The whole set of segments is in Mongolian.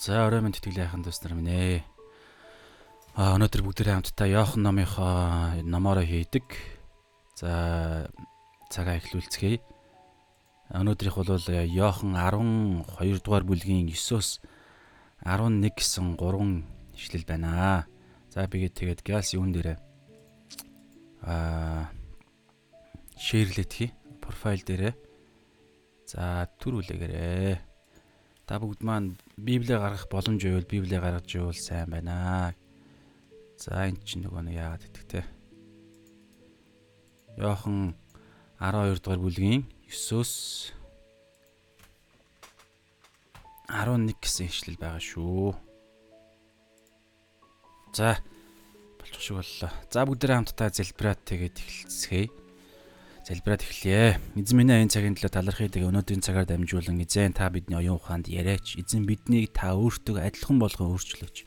За орой минь тэтгэлийн хайхан дүүс нар минь ээ. А өнөөдөр бүгдээрээ хамтдаа Йохан номынхоо номоороо хийдэг. За цагаа эхлүүлцгээе. Өнөөдрийнх бол Йохан 12 дугаар бүлгийн 9-оос 11 гэсэн 3 ишлэл байна. За бигээд тэгээд галс юун дээрээ а шеэрлэт хий профайл дээрээ за төрүүлээгээрээ Та бүгд маань Библийг гаргах боломж байвал Библийг гаргаж ивэл сайн байна. За эн чинь нөгөө нэг яагаад гэдэгтэй. Йохан 12 дугаар бүлгийн 9-өөс 11 гэсэн ишлэл байгаа шүү. За болчих шиг боллоо. За бүгдээрээ хамтдаа зэлбрат тэгээд эхэлцгээе залбираад эхлэе. Эзэн минь энэ цагийн төлөө талархыг тэгээ өнөөдрийн цагаар дамжуулан эзэн та бидний оюун ухаанд яриач. Эзэн биднийг та өөртөө адилхан болгон өөрчлөөч.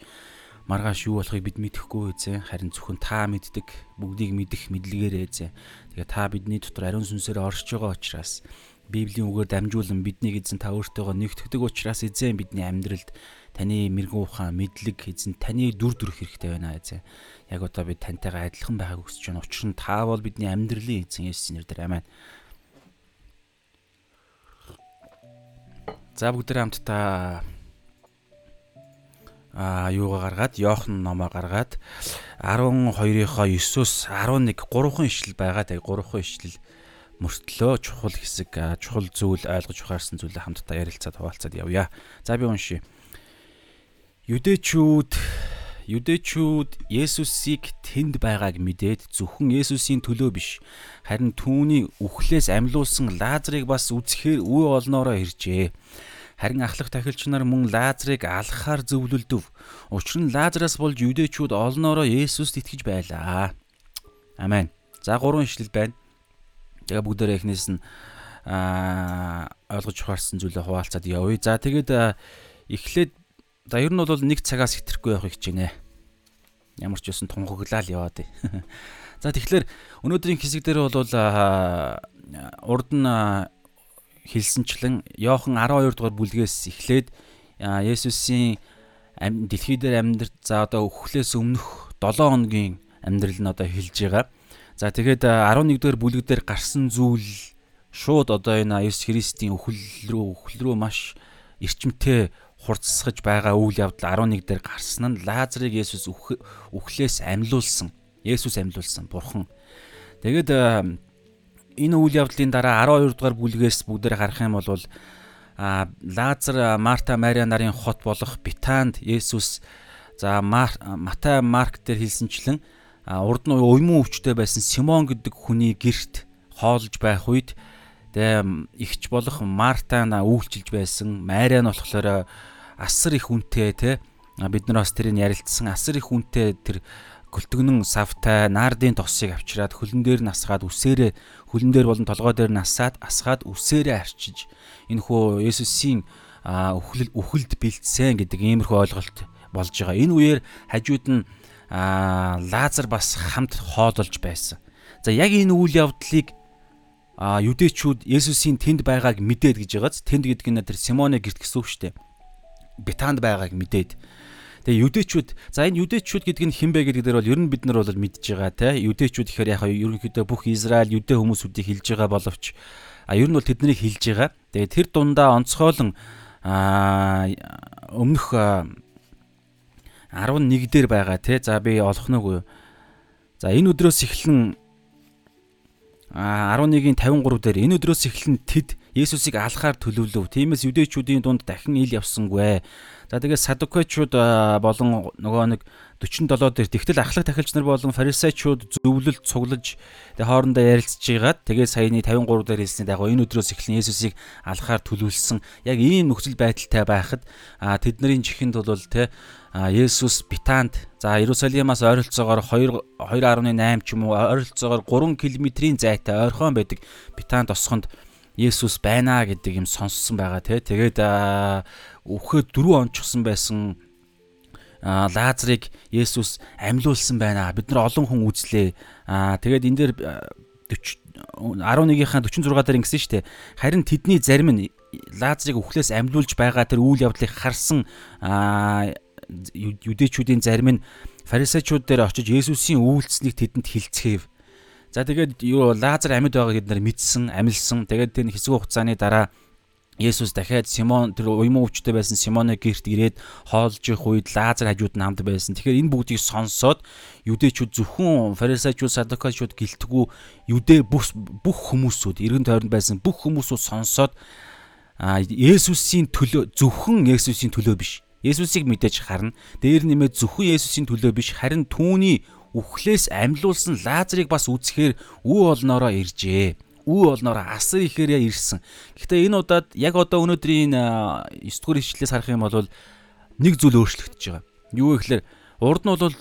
Маргааш юу болохыг бид мэдэхгүй эзэн харин зөвхөн та мэддэг. Бүгдийг мэдэх мэдлэгээр эзэн. Тэгээ та бидний дотор ариун сүнсээр оршиж байгаа учраас Библийн үгээр дамжуулан биднийг эзэн та өөртөөгөө нэгтгэдэг учраас эзэн бидний амьдралд таны мэрэгэн ухаан, мэдлэг эзэн таны дүр төрх хэрэгтэй байна эзэн яг одоо бид тантай адилхан байгааг хүсэж байна. Учир нь та бол бидний амьдралын эзэн Есүсийн нэрээр аминь. За бүгд хамтдаа а юугаа гаргаад Йохан номоо гаргаад 12-ийнхоо 9-өөс 11 3хан ишлэл байгаа. Тэгээ 3хан ишлэл мөртлөө чухал хэсэг чухал зүйл ойлгож ухаарсан зүйлээ хамтдаа ярилцаад хуваалцаад явъя. За би уншия. Юдэчүүд Юдэчүүд Есүсийг тэнд байгааг мэдээд зөвхөн Есүсийн төлөө биш харин түүний үхлээс амьлуулсан Лазарыг бас үзэхээр үе олноороо иржээ. Харин ахлах тахилч нар мөн Лазарыг алхахаар зөвлөлдөв. Учир нь Лазараас болж юдэчүүд олноороо Есүст итгэж байлаа. Амен. За гурван ишлэл байна. Тэгээ бүгдээрээ эхнээс нь аа ойлгож ухаарсан зүйлээ хуваалцаад явъя. За тэгээд эхлээд За ер нь бол нэг цагаас хэтрэхгүй явахыг хичээнэ. Ямар ч байсан тунхаглал яваад. За тэгэхээр өнөөдрийн хэсэг дээр бол урд нь хэлсэнчлэн Йохан 12 дугаар бүлгээс эхлээд Есүсийн дэлхий дээр амьдрал за одоо өхлөөс өмнөх 7 хоногийн амьдрал нь одоо хэлж байгаа. За тэгээд 11 дугаар бүлэг дээр гарсан зүйл шууд одоо энэ Есүс Христийн өхөл рүү өхөл рүү маш эрчимтэй хурцсгаж байгаа үйл явдал 11 дээр гарсан нь Лазарыг Есүс үхлээс амьлуулсан. Есүс амьлуулсан бурхан. Тэгээд энэ үйл явдлын дараа 12 дугаар бүлгээс бүгдээр харах юм бол а Лазар Марта Мариа нарын хот болох Битанд Есүс за Матай Марк дээр хэлсэнчлэн урд нь уйман өвчтэй байсан Симон гэдэг хүний герт хоолж байх үед тэгээ ихч болох Мартана үйлчилж байсан. Мариа нь болохоор асар их үнэтэй те бид нар бас тэрийг ярилцсан асар их үнэтэй тэр гөлтгөнэн савтай наардын тосыг авчираад хөлн дээр насгаад үсээрээ хөлн дээр болон толгой дээр насаад асгаад үсээрээ арчиж энэ хөө Есүсийн үхэл үхэлд бэлдсэн гэдэг иймэрхүү ойлголт болж байгаа. Энэ үеэр хажууд нь Лазар бас хамт хоололж байсан. За яг энэ үйл явдлыг юдэчүүд Есүсийн тэнд байгааг мэдээд гэж байгааз тэнд гэдэг нь тэр Симоны гэрт гэсэн үг шүү дээ. Бетанд байгааг мэдээд Тэгээ юдэчүүд за энэ юдэчүүд гэдэг нь хинбэ гэдэг дээр бол ер нь бид нар бол мэдж байгаа те юдэчүүд гэхээр яг ерөнхийдөө бүх Израиль юдэ хүмүүсүүдийг хилж байгаа боловч а ер нь бол тэднийг хилж байгаа. Тэгээ тэр дундаа онцгойлон а өмнөх 11 дээр байгаа те за би олох нь үгүй. За энэ өдрөөс эхлэн 11-ийн 53 дээр энэ өдрөөс эхлэн тэд Есүсийг алхахаар төлөвлөв. Тиймээс юдэчүүдийн дунд дахин ил явсангүй. За тэгээд садукачууд болон нөгөө нэг 47 дээр тэгтэл ахлах тахилч нар болон фарисеучуд зөвлөлд цуглаж тэгээд хоорондоо ярилцж байгаад тэгээд саяны 53 дээр хэлсний дагуу энэ өдрөөс эхлэн Есүсийг алхахаар төлөвлөсөн. Яг ийм нөхцөл байдалтай байхад тэдний чихэнд бол те Есүс Битанд за Иерусалимаас ойролцоогоор 2 2.8 ч юм уу ойролцоогоор 3 км-ийн зайтай ойрхон байдаг Битанд осхонд Есүс байна гэдэг юм сонссон байгаа тий. Тэгээд өвхөд дөрөв онцгсон байсан Лазарыг Есүс амьлуулсан байна. Бид нар олон хүн үзлээ. Тэгээд энэ дээр 11-ийнхаа 46 дээр ингэсэн шүү дээ. Харин тэдний зарим нь Лазарыг үхлээс амьлуулж байгаа тэр үйл явдлыг харсан юдэчүүдийн зарим нь фарисеучуд дээр очиж Есүсийн үйлчлэлийг тэдэнд хилцгээв. За тэгээд юу Лазар амьд байгааг бид нар мэдсэн, амилсан. Тэгээд тэр хэсэг хугацааны дараа Есүс дахиад Симон тэр уйман өвчтэй байсан Симоны герт ирээд хоолж их үед Лазар хажууд нь хамт байсан. Тэгэхээр энэ бүгдийг сонсоод юдэчүүд зөвхөн фарисеучуд, садукачуд гэлтгүү юдэ бүх бүх хүмүүсүүд эргэн тойронд байсан бүх хүмүүсүүд сонсоод Есүсийн төлөө зөвхөн Есүсийн төлөө биш. Есүсийг мэдээж харна. Дээр нэмээд зөвхөн Есүсийн төлөө биш харин түүний үхлээс амьлуулсан Лазарыг бас үзэхээр үе олноороо иржээ. Үе олноороо асар ихээр ирсэн. Гэхдээ энэ удаад яг одоо өнөөдрийн 9 дугаар ишлэлээс харах юм бол нэг зүйл өөрчлөгдөж байгаа. Юу гэхээр урд нь бол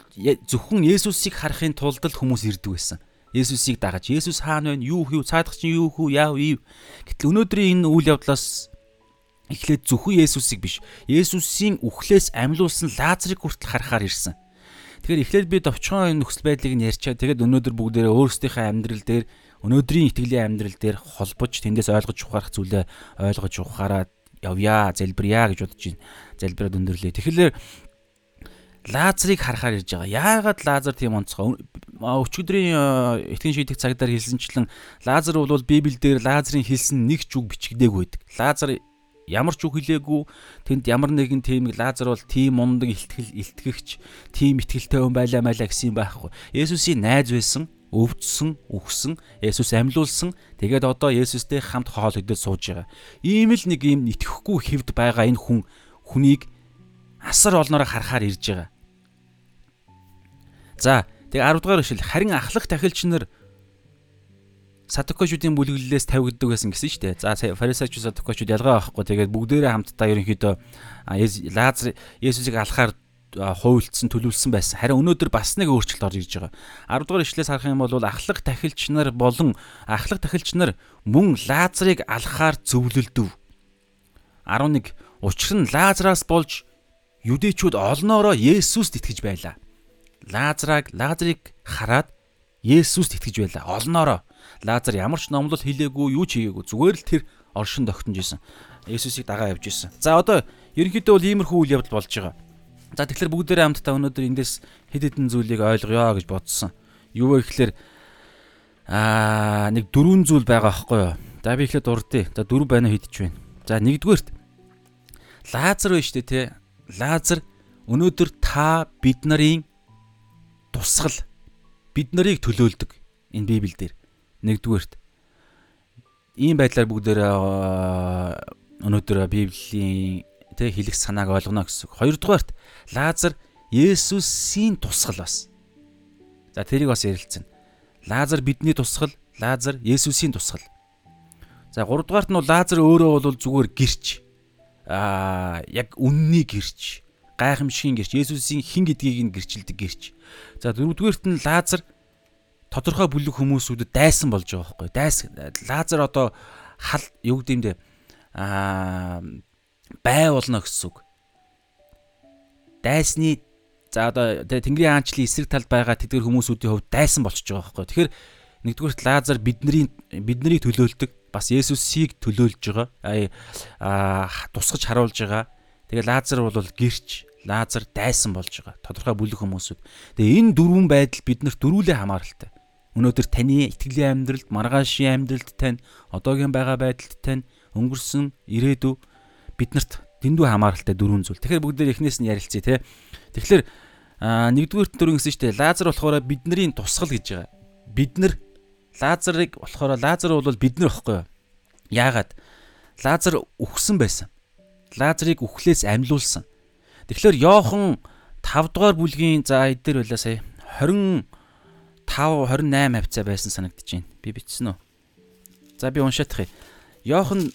зөвхөн Есүсийг харахын тулд л хүмүүс ирдэг байсан. Есүсийг дагаж Есүс хаана вэ? Юу хийв? Цаадах чинь юу хүү? Яав ив? Гэтэл өнөөдрийн энэ үйл явдлаас эхлээд зөвхөн Есүсийг биш, Есүсийн үхлээс амьлуулсан Лазарыг хүртэл харахаар ирсэн. Тэгэхээр эхлээд би товчхон нөхцөл байдлыг нь ярьчаа. Тэгээд өнөөдөр бүгдээрээ өөрсдийнхээ амьдрал дээр өнөөдрийн итгэлийн амьдрал дээр холбож тэндээс ойлгож ухаарах зүйлээ ойлгож ухаараа явъя, залбирая гэж бодож байна. Залбираад өндөрлөө. Тэгэхээр Лазарыг харахаар ирж байгаа. Яагаад Лазар тийм онцгой? Өчигдрийн итгэн шийдэх цагдаар хэлсэнчлэн Лазар бол Библиэлд Лазарын хэлсэн нэг ч үг бичигдээгүй байдаг. Лазар ямар ч үг хэлээгүй тэнд ямар нэгэн тийм Лазар бол тийм мундаг илтгэл илтгэгч тийм итгэлтэй хүн байлаа маяа гэсэн юм байхгүй. Есүсийн найз байсан, өвдсөн, үхсэн, Есүс амьлуулсан. Тэгээд одоо Есүстэй хамт хоол идэл сууж байгаа. Ийм л нэг юм итгэхгүй хэвд байгаа энэ хүн хүнийг асар олноороо харахаар ирж байгаа. За, тэг 10 дугаар ишлэл харин ахлах тахилч нар садукочуудын бүлэглэлээс тавигддаг байсан гэсэн шүү дээ. За фарисеучуд садукочуд ялгаа байхгүй. Тэгээд бүгдээрээ хамтдаа ерөнхийдөө Лазар Есүсийг алхахаар хуйлдсан төлөвлөсөн байсан. Харин өнөөдөр бас нэг өөрчлөлт орж ирж байгаа. 10 дугаар ишлээс харах юм бол ахлах тахилч нар болон ахлах тахилч нар мөн Лазарыг алхахаар зөвлөлдөв. 11 Учир нь Лазараас болж юдэчүүд олноороо Есүст итгэж байлаа. Лазараг Лазарыг хараад Есүст итгэж байлаа. Олноороо Лазар ямар ч номлол хийлээгүй, юу ч хийгээгүй. Зүгээр л тэр оршин тогтнож исэн. Есүсийг дагаа явж исэн. За одоо ерөнхийдөө бол иймэрхүү үйл явдал болж байгаа. За тэгэхээр бүгдээрээ хамтдаа өнөөдөр эндээс хэд хэдэн зүйлийг ойлгоё гэж бодсон. Юу вэ гэхээр аа нэг дөрвөн зүйл байгаа байхгүй юу? За би ихлэ дурдъя. За дөрв байна хийдэж байна. За нэгдүгээрт Лазар байна шүү дээ те. Лазар өнөөдөр та бид нарын тусгал бид нарыг төлөөлдөг энэ Библиэлд нэгдүгээрт ийм байдлаар бүгдээр өнөөдөр Библийн тэ хэлэх санааг ойлгоно гэсэн. Хоёрдугаарт Лазар Есүсийн тусгал бас. За тэрийг бас ярилцсан. Лазар бидний тусгал, Лазар Есүсийн тусгал. За гуравдугаарт нь Лазар өөрөө бол зүгээр гэрч. Аа яг үнний гэрч. Гайхамшигын гэрч. Есүсийн хин гэдгийг нь гэрчилдэг гэрч. За дөрөвдүгээрт нь Лазар тодорхой бүлэг хүмүүсүүдэд дайсан болж байгаа байхгүй. Дайс лазер одоо хал юу гэдэм дэ аа бай болно гэсэн үг. Дайсны за одоо Тэнгэрийн аанчлалын эсрэг талд байгаа тэдгэр хүмүүсүүдийн хувьд дайсан болчихж байгаа байхгүй. Тэгэхээр нэгдүгürt лазер бидний бидний төлөөлдөг бас Есүсийг төлөөлж байгаа. Аа тусгаж харуулж байгаа. Тэгээ лазер бол гэрч лазер дайсан болж байгаа. Тодорхой бүлэг хүмүүсүүд. Тэгээ энэ дөрвөн байдал биднэрт дөрүүлээ хамааралтай. Өнөөдөр таны итгэлийн амьдралд, маргаашийн амьдралд тань, одоогийн байгаа байдалд тань өнгөрсөн ирээдүй биднэрт дэндүү хамааралтай дөрвөн зүйл. Тэгэхээр бүгд эхнээс нь ярилцъя те. Тэгэхээр нэгдүгээр дөрөв гэсэн чинь Лазар болохоор бидний тусгал гэж байгаа. Бид нар Лазарыг болохоор Лазар бол бид нар ихгүй юу? Яагаад? Лазар үхсэн байсан. Лазарыг үхлээс амьлуулсан. Тэгэхээр Йохан 5 дугаар бүлгийн за эдгээр байлаа сая 20 5 28 хавцаа байсан санагдаж байна. Би бичсэн үү? За би уншаадах юм. Йохан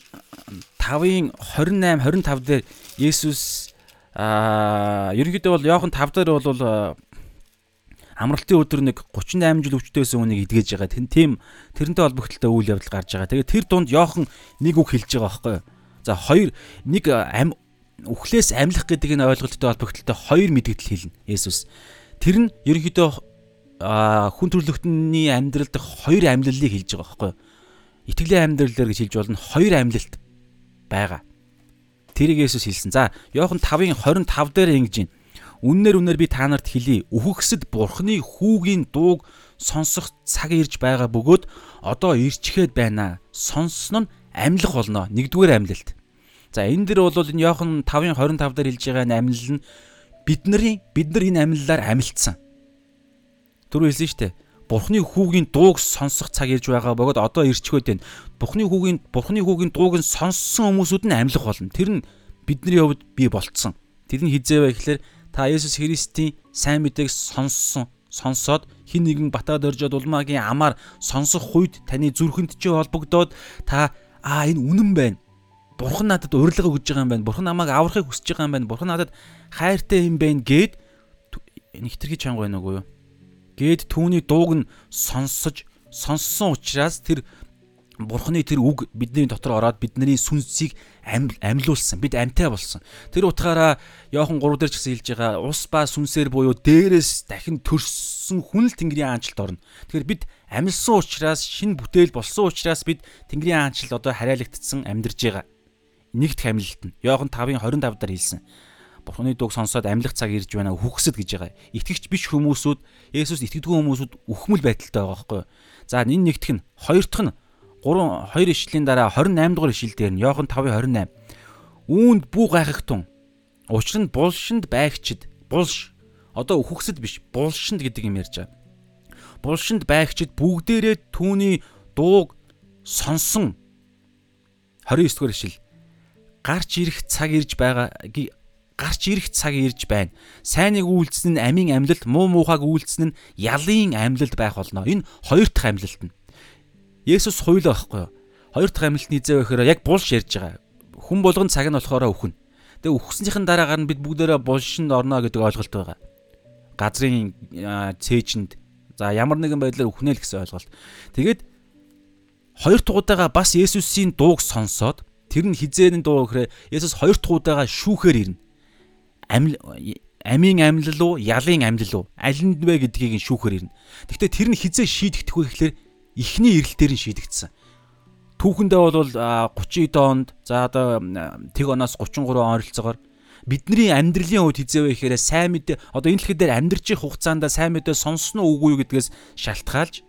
5-ын 28 25 дээр Есүс аа ерөнхийдөө бол Йохан 5 дээр бол амралтын өдөр нэг 38 жил өвчтөөсөн хүнийг идгэж байгаа. Тэн тийм тэрнтэй холбогдлолтой үйл явдал гарч байгаа. Тэгээ тэр дунд Йохан нэг үг хэлж байгаа байхгүй юу? За хоёр нэг ам үхлээс амьлах гэдэг энэ ойлголттой холбогдлолтой хоёр мэдгдэл хэлнэ Есүс. Тэр нь ерөнхийдөө хүн төрлөختний амьдрал дэх хоёр амьлалыг хэлж байгаа байхгүй юу? Итгэлийн амьдрал дээр гэж хэлж болно хоёр амьлалт. байгаа. Тэрийг Есүс хэлсэн. За, Иохан 5-ын 25 дээр ингэж байна. Үннээр үннээр би та нарт хэлье. Үхэгсэд Бурхны хүүгийн дууг сонсох цаг ирж байгаа бөгөөд одоо ирчгээд байна. Сонссон нь амьлах болно. Нэгдүгээр амьлалт. За энэ дэр бол энэ Иохан 5-ын 25 дээр хэлж байгаа энэ амьлал нь бидний бид нар энэ амьлалаар амьлцсан. Түрүү хэлсэн шүү дээ. Бурхны хүүгийн дууг сонсох цаг ирж байгаа бөгөөд одоо ирчгээд байна. Бурхны хүүгийн Бурхны хүүгийн дууг нь сонссон хүмүүсүүд нь амьлах болно. Тэр нь бидний хувьд бий болцсон. Тэр нь хизээвэ гэхэлэр та Есүс Христийн сайн мэдээг сонссон сонсоод хин нэгэн батад оржод улмаагийн амаар сонсох үед таны зүрхэнд чи холбогдоод та аа энэ үнэн байна. Бурхан надад урилга өгж байгаа юм байна. Бурхан намайг аврахыг хүсэж байгаа юм байна. Бурхан надад хайртай юм байна гэд нэгтэрхий чанга байна уу юу? Гэд түүний дууг нь сонсож сонссон учраас тэр Бурхны тэр үг бидний дотор ороод бидний сүнсийг амьлуулсан. Бид амьтай болсон. Тэр утгаараа Иохан 3 дээр ч гэсэн хэлж байгаа ус ба сүнсээр буюу дээрээс дахин төрсөн хүн л Тэнгэрийн аанчлалд орно. Тэгэхээр бид амьлсан учраас шин бүтээл болсон учраас бид Тэнгэрийн аанчлалд одоо хараалагдсан амьдарж байгаа. Нэгт хамлалт нь Иохан 5-ын 25 дээр хэлсэн. Бурхны дууг сонсоод амьлах цаг ирж байна үхсэд гэж байгаа. Итгэгч биш хүмүүсүүд Есүс итгэдэггүй хүмүүсүүд үхмэл байдалтай байгаа байхгүй юу? За энэ нэгтх нь хоёр дахь нь 3 2 ишлийн дараа 28 дугаар ишил дээр нь Иохан 5:28 үүнд бүү гайхагтун учир нь булшинд байгчид булш одоо үхгсэд биш булшинд гэдэг юм ярьж байгаа. Булшинд байгчид бүгдээрээ түүний дууг сонсон 29 дугаар ишил гарч ирэх цаг ирж байгаа гарч ирэх цаг ирж байна. Сайныг үйлдсэн нь амийн амьлалт, муу муухайг үйлдсэн нь ялын амьлалт байх болно. Энэ хоёр дахь амьлалт нь. Есүс хуйлаа байхгүй юу? Хоёр дахь амьлалтны эзээ гэхээр яг булш ярьж байгаа. Хүн болгон цаг нь болохоор өхөн. Тэгээ үхснийхэн дараагаар нь бид бүгдээрээ булшинд орно гэдэг ойлголт байгаа. Газрын цээжинд за ямар нэгэн байдлаар үхнэ л гэсэн ойлголт. Тэгээд хоёр дахь удаага бас Есүсийн дууг сонсоод тэр нь хизээний дуу гэхээр Есүс хоёр дахь удаага шүүхээр ирнэ. Амил амийн амьлал уу, ялын амьлал уу? Аль нь вэ гэдгийг шүүхээр ирнэ. Гэхдээ тэр нь хизээ шийдэгдэх вэ гэхээр эхний эрэлтээр нь шийдэгдсэн. Түүхэндээ бол 30 онд за одоо тэг оноос 33 он ойролцоогоор бидний амьдралын үед хизээвэ гэхээр сайн мэдээ одоо энэ дэлхий дээр амьдарч их хугацаанд сайн мэдээ сонсно уу үгүй юу гэдгээс шалтгаалж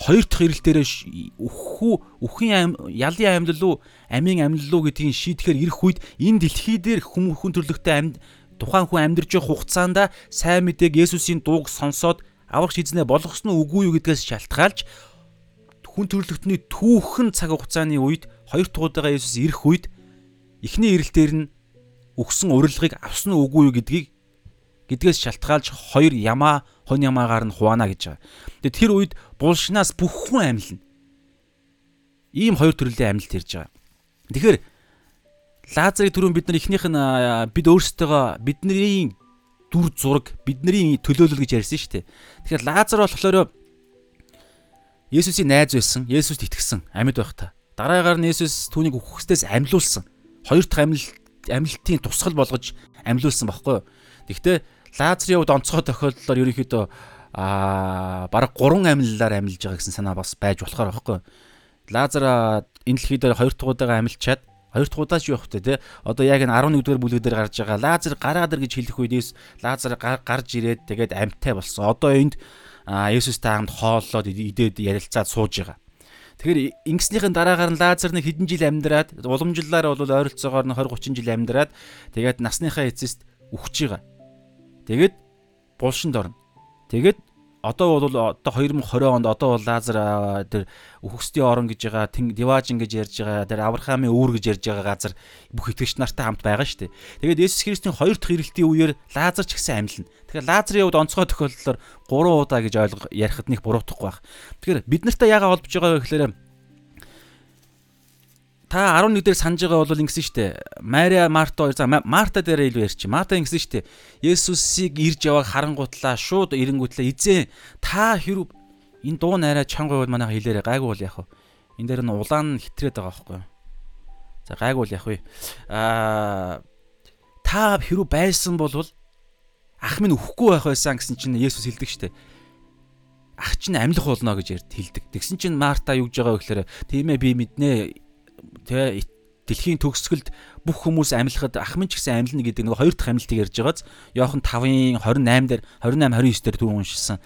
хоёр дахь ирэл дээрээ өххүү өхийн ялын амьлал уу амийн амьлал уу гэдгийг шийдэхээр ирэх үед энэ дэлхий дээр хүм хүн төрлөختөө амьд тухайн хүн амьдарч явах хугацаанд сайн мэдээг Есүсийн дууг сонсоод аврах шийднээ болгосон нь үгүй юу гэдгээс шалтгаалж хүн төрлөختний түүхэн цаг хугацааны үед хоёр тугадагаа Есүс ирэх үед эхний ирэл дээр нь өгсөн урилгыг авсан уу үгүй юу гэдгийг гэдгээс шалтгаалж хоёр ямаа хонь ямаагаар нь хуваана гэж байгаа. Тэгээ тэр үед булшнаас бүх хүн амьлна. Ийм хоёр төрлийн амьлт ирж байгаа. Тэгэхээр Лазарыг түрүүн бид нар эхнийх нь бид өөрсдөө бидний дүр зураг бидний төлөөлөл гэж ярьсан шүү дээ. Тэгэхээр Лазар болохоор Есүсийн найз байсан. Есүст итгэсэн амьд байхдаа. Дараагаар нь Есүс түүнийг үхсдээс амьлуулсан. Хоёр дахь амьлалт амьлалтын тусгал болгож амьлуулсан баггүй? Гэхдээ Лазарын хувьд онцгой тохиолдлоор ерөнхийдөө аа бараг 3 амьлалаар амьлж байгаа гэсэн санаа бас байж болохоор баггүй юу? Лазар энэ дэлхий дээр хоёр дахь удаага амьлчаад Хоёр дахь удаач юу вэ те? Одоо яг энэ 11 дугаар бүлэг дээр гарч байгаа лазер гараад ир гэж хэлэх үедээс лазер гарч ирээд тэгээд амьтай болсон. Одоо энд Есүстэй хамт хооллоод идээд ярилцаад сууж байгаа. Тэгэхээр ингэснийхэн дараагаар нь лазер нэг хэдэн жил амьдраад уламжлалаар бол ойролцоогоор нь 20 30 жил амьдраад тэгээд насныхаа эцэст үхэж байгаа. Тэгээд булшинд орно. Тэгээд одоо бол одоо 2020 онд одоо бол лазер тэр үхсдийн орон гэж байгаа диважин гэж ярьж байгаа тэр авраамын үүр гэж ярьж байгаа газар бүх итгэгч нартай хамт байгаа шүү дээ. Тэгээд Есүс Христийн хоёр дахь ирэлтийн үеэр лазер ч гэсэн амьлна. Тэгэхээр лазерын хувьд онцгой тохиолдолд 3 удаа гэж ойлго ярихад нэг буруутахгүй байх. Тэгэхээр бид нартай яагаад холбож байгаа вэ гэхээр та 11 дээр санаж байгаа бол ингэсэн шүү дээ. Мария, Марта хоёр за Марта дээр илүү ярьчих. Марта ингэсэн шүү дээ. Есүсийг ирж явааг харангуутлаа шууд ирэнгүүтлээ эзэн та хэрв энэ дуу найраа чанга бол манайха хэлээрэ гайгүй бол яах вэ? Энэ дээр нь улаан хитрээд байгаа байхгүй юу? За гайгүй бол яах вэ? Аа та хэрв байсан бол ах минь өхгүй байх байсан гэсэн чинь Есүс хэлдэг шүү дээ ах чинь амьлах болно гэж ярьд хэлдэг. Тэгсэн чинь Марта юу гэж байгаа вэ гэхээр тийм ээ би мэднэ Тэ дэлхийн төгсгөлд бүх хүмүүс амьлахад ах минь ч гэсэн амьлна гэдэг нэг хоёр дахь амьлтыг ярьж байгааз. Йохан 5-ын 28 дээр 28 29 дээр түрүү уншилсан.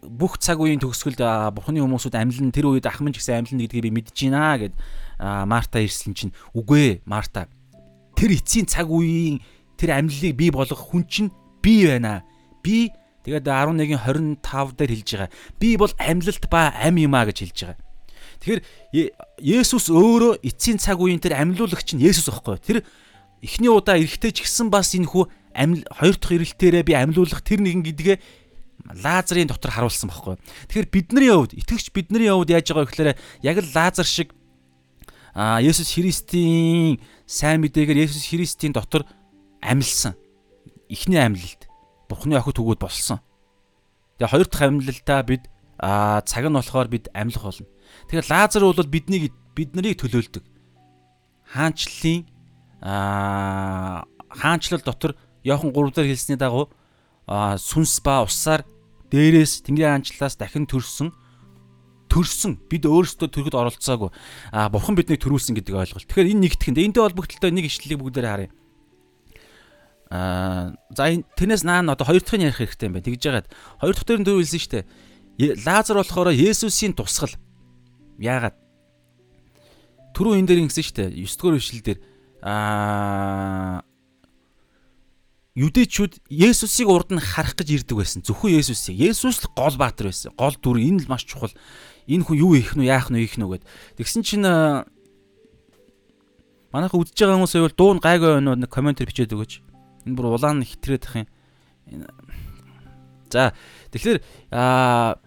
Бүх цаг үеийн төгсгөлд бурхны хүмүүсүүд амьлна тэр үед ах минь ч гэсэн амьлна гэдгийг би мэдэж байна гэд Марта ирсэн чинь үгүй ээ Марта. Тэр эцсийн цаг үеийн тэр амьллыг бий болгох хүн чинь би байна. Би тэгээд 11-ийн 25 дээр хэлж байгаа. Би бол амьлалт ба ам юм а гэж хэлж байгаа. Тэгэхээр Есүс өөрөө эцсийн цаг үеийн тэр амьлуулагч нь Есүс байхгүй. Тэр эхний удаа эрэхтэй ч гэсэн бас энэ хүү амил хоёр дахь ирэлтээрээ би амьлуулах тэр нэгэн гэдгээ Лазарын дотор харуулсан байхгүй. Тэгэхээр бидний хувьд итгэгч бидний хувьд яаж байгаа гэхээр яг л Лазар шиг а Есүс Христийн сайн мэдээгээр Есүс Христийн дотор амьлсан. Эхний амьлалт. Бурхны охид төгөөд болсон. Тэгээ хоёр дахь амьлалтаа бид а цаг нь болохоор бид амьлах болно. Тэгэхээр Лазар бол биднийг бид нарыг төлөөлдөг. Хаанчлалын аа хаанчлал дотор Йохан 3 дээр хэлсний дагуу сүнс ба усаар дээрээс Тэнгэрийн хаанчлалаас дахин төрсөн төрсөн бид өөрсдөө төрөхөд оролцоогүй а бурхан биднийг төрүүлсэн гэдэг ойлголт. Тэгэхээр энэ нэгтгэнд энэтэй холбогдлолтой нэг ишлэлийг бүгдээр харъя. Аа за тэрнээс наан одоо хоёр дахь нь ярих хэрэгтэй юм байна. Тэгж яагаад хоёр дахь дээр дөрөв хэлсэн шүү дээ. Лазар болохоор Есүсийн тусгал Яагаад? Түрүү энэ дээр ингэсэн шүү дээ. 9 дугаар ишлэл дээр аа Юдэчүүд Есүсийг урд нь харах гэж ирдэг байсан. Зөвхөн Есүсийг. Есүс л гол баатар байсан. Гол дүр энэ л маш чухал. Энэ хүн юу их нү, яах нү, их нү гэд. Тэгсэн чинь манайха үдчихэж байгаа хүмүүс байвал дуун гайгүй байна уу нэг комментэр бичээд өгөөч. Энэ бүр улаан хитрээд ах юм. За тэгэхээр аа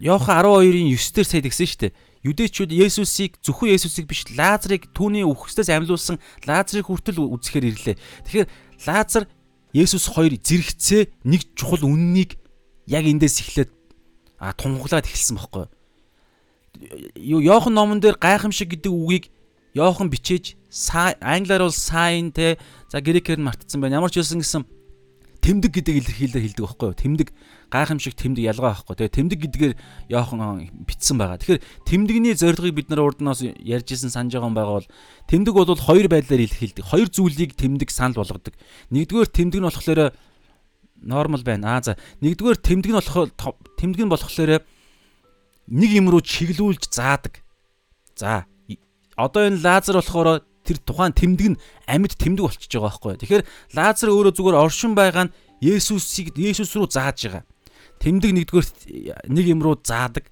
Йохан 12-ын 9-дэр сая тэгсэн шүү дээ. Юдэчүүд Есүсийг зөвхөн Есүсийг биш Лазарыг түүний үхсдээс амьлуулсан Лазарыг хүртэл үзэхээр ирлээ. Тэгэхээр Лазар Есүс хоёр зэрэгцээ нэг чухал үннийг яг эндээс эхлээд а тунхаглаад эхэлсэн бохоггүй. Йохан номон дээр гайхамшиг гэдэг үгийг Йохан бичээж англиар бол sign те за грекээр нь мартцсан байна. Ямар ч байсан гэсэн тэмдэг гэдэг илэрхийлэлээр хэлдэг байхгүй юу? Тэмдэг гайхамшиг тэмдэг ялгаа байхгүй. Тэгээ тэмдэг гэдгээр Йохан битсэн байгаа. Тэгэхээр тэмдэгний зорилгыг бид нар урднаас ярьжсэн санаж байгаа юм байгаа бол тэмдэг бол хоёр байдлаар илэрхийлдэг. Хоёр зүйлийг тэмдэг санал болгодог. Нэгдүгээр тэмдэг нь болохоор нормал байна. Аа за нэгдүгээр тэмдэг нь болохоор тэмдэг нь болохоор нэг юм руу чиглүүлж заадаг. За одоо энэ лазер болохоор тэр тухайн тэмдэг нь амьд тэмдэг болчихж байгаа байхгүй. Тэгэхээр Лазар өөрөө зүгээр оршин байгаа нь Есүсийг Есүс рүү зааж байгаа. Тэмдэг нэгдүгээр нэг юм руу заадаг.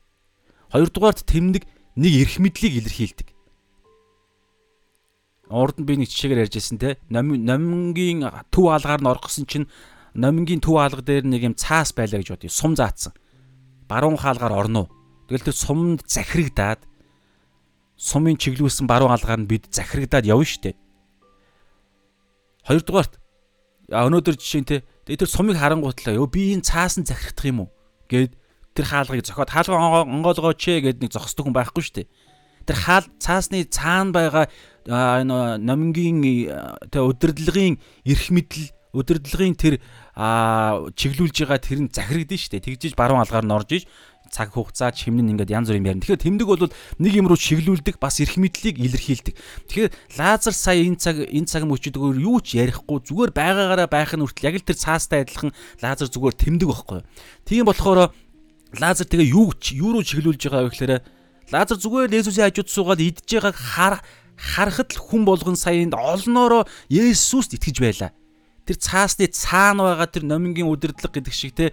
Хоёрдугаарт тэмдэг нэг эрх мэдлийг илэрхийлдэг. Урд нь би нэг жишээгээр ярьжсэн те. Номингийн төв хаалгаар нь орох гэсэн чинь номингийн төв хаалга дээр нэг юм цаас байлаа гэж бодъё. Сум заацсан. Баруун хаалгаар орно. Тэгэл тэр сумд захирагдаад сумын чиглүүлсэн баруун алгаар нь бид захирагдаад явна штэ. Хоёрдугаарт өнөөдөр жишээ нь те тэр сумыг харангуутлаа ёо би энэ цаасан захирагдах юм уу гэд тэр хаалгыг зохиод хаалга онгоолгооч гэд нэг зогсдог хүн байхгүй штэ. Тэр хаал цаасны цаана байгаа энэ номингийн тэ удирдлагын эрх мэдэл удирдлагын тэр чиглүүлж байгаа тэр нь захирагдсан шүү дээ. Тэгжиж баруун алгаар нь орж иж цаг хугацаа чимнэн ингээд янз бүрийн ярина. Тэгэхээр тэмдэг бол нэг юм руу чиглүүлдэг бас эрх мэдлийг илэрхийлдэг. Тэгэхээр Лазар сая энэ цаг энэ цаг мөчөдгөр юу ч ярихгүй зүгээр байгаагаараа байх нь хүртэл яг л тэр цаастай адилхан Лазар зүгээр тэмдэг байхгүй. Тийм болохоор Лазар тэгээ юу юу руу чиглүүлж байгаа вэ гэхээр Лазар зүгээр Есүсийн хажууд суугаад идж байгааг хар харахад л хүн болгон саянд олноороо Есүст итгэж байлаа тэр цаасны цаана байгаа тэр номингийн удирдлага гэдэг шиг те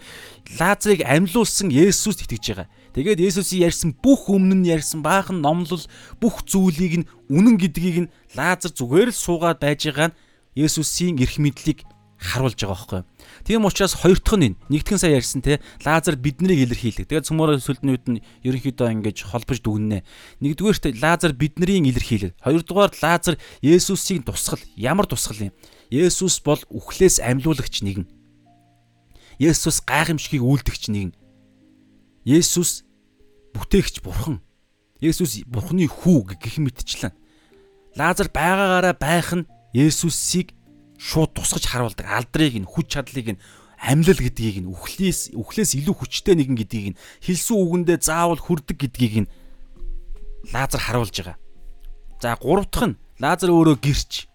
Лазарыг амьлуулсан Есүст итгэж байгаа. Тэгээд Есүсийн ярьсан бүх өмнө нь ярьсан баахан номлол бүх зүйлийг нь үнэн гэдгийг нь Лазар зүгээр л суугаад байж байгаа нь Есүсийн эрх мэдлийг харуулж байгаа байхгүй. Тийм учраас хоёр дахь нь нэгтгэн сая ярьсан те Лазар биднийг илэрхийлэг. Тэгээд цөмөр сүлдний үед нь ерөнхийдөө ингэж холбож дүгнэнэ. Нэгдүгээрт Лазар биднийг илэрхийлэг. Хоёрдугаар Лазар Есүсийг тусгал. Ямар тусгал юм? Есүс бол үхлээс амьлуулагч нэгэн. Есүс гайхамшигыг үйлдэгч нэгэн. Есүс бүтээгч бурхан. Есүс бурханы хүү гэх мэтчлэн. Лазар байгаагаараа байх нь Есүсийг шууд тусгаж харуулдаг. Алдрыг нь, хүч чадлыг нь, амьлал гэдгийг нь, үхлээс үхлээс илүү хүчтэй нэгэн гэдгийг нь, хэлсэн үгэндээ заавал хүрдэг гэдгийг нь Лазар харуулж байгаа. За гурав дахь нь Лазар өөрөө гэрч.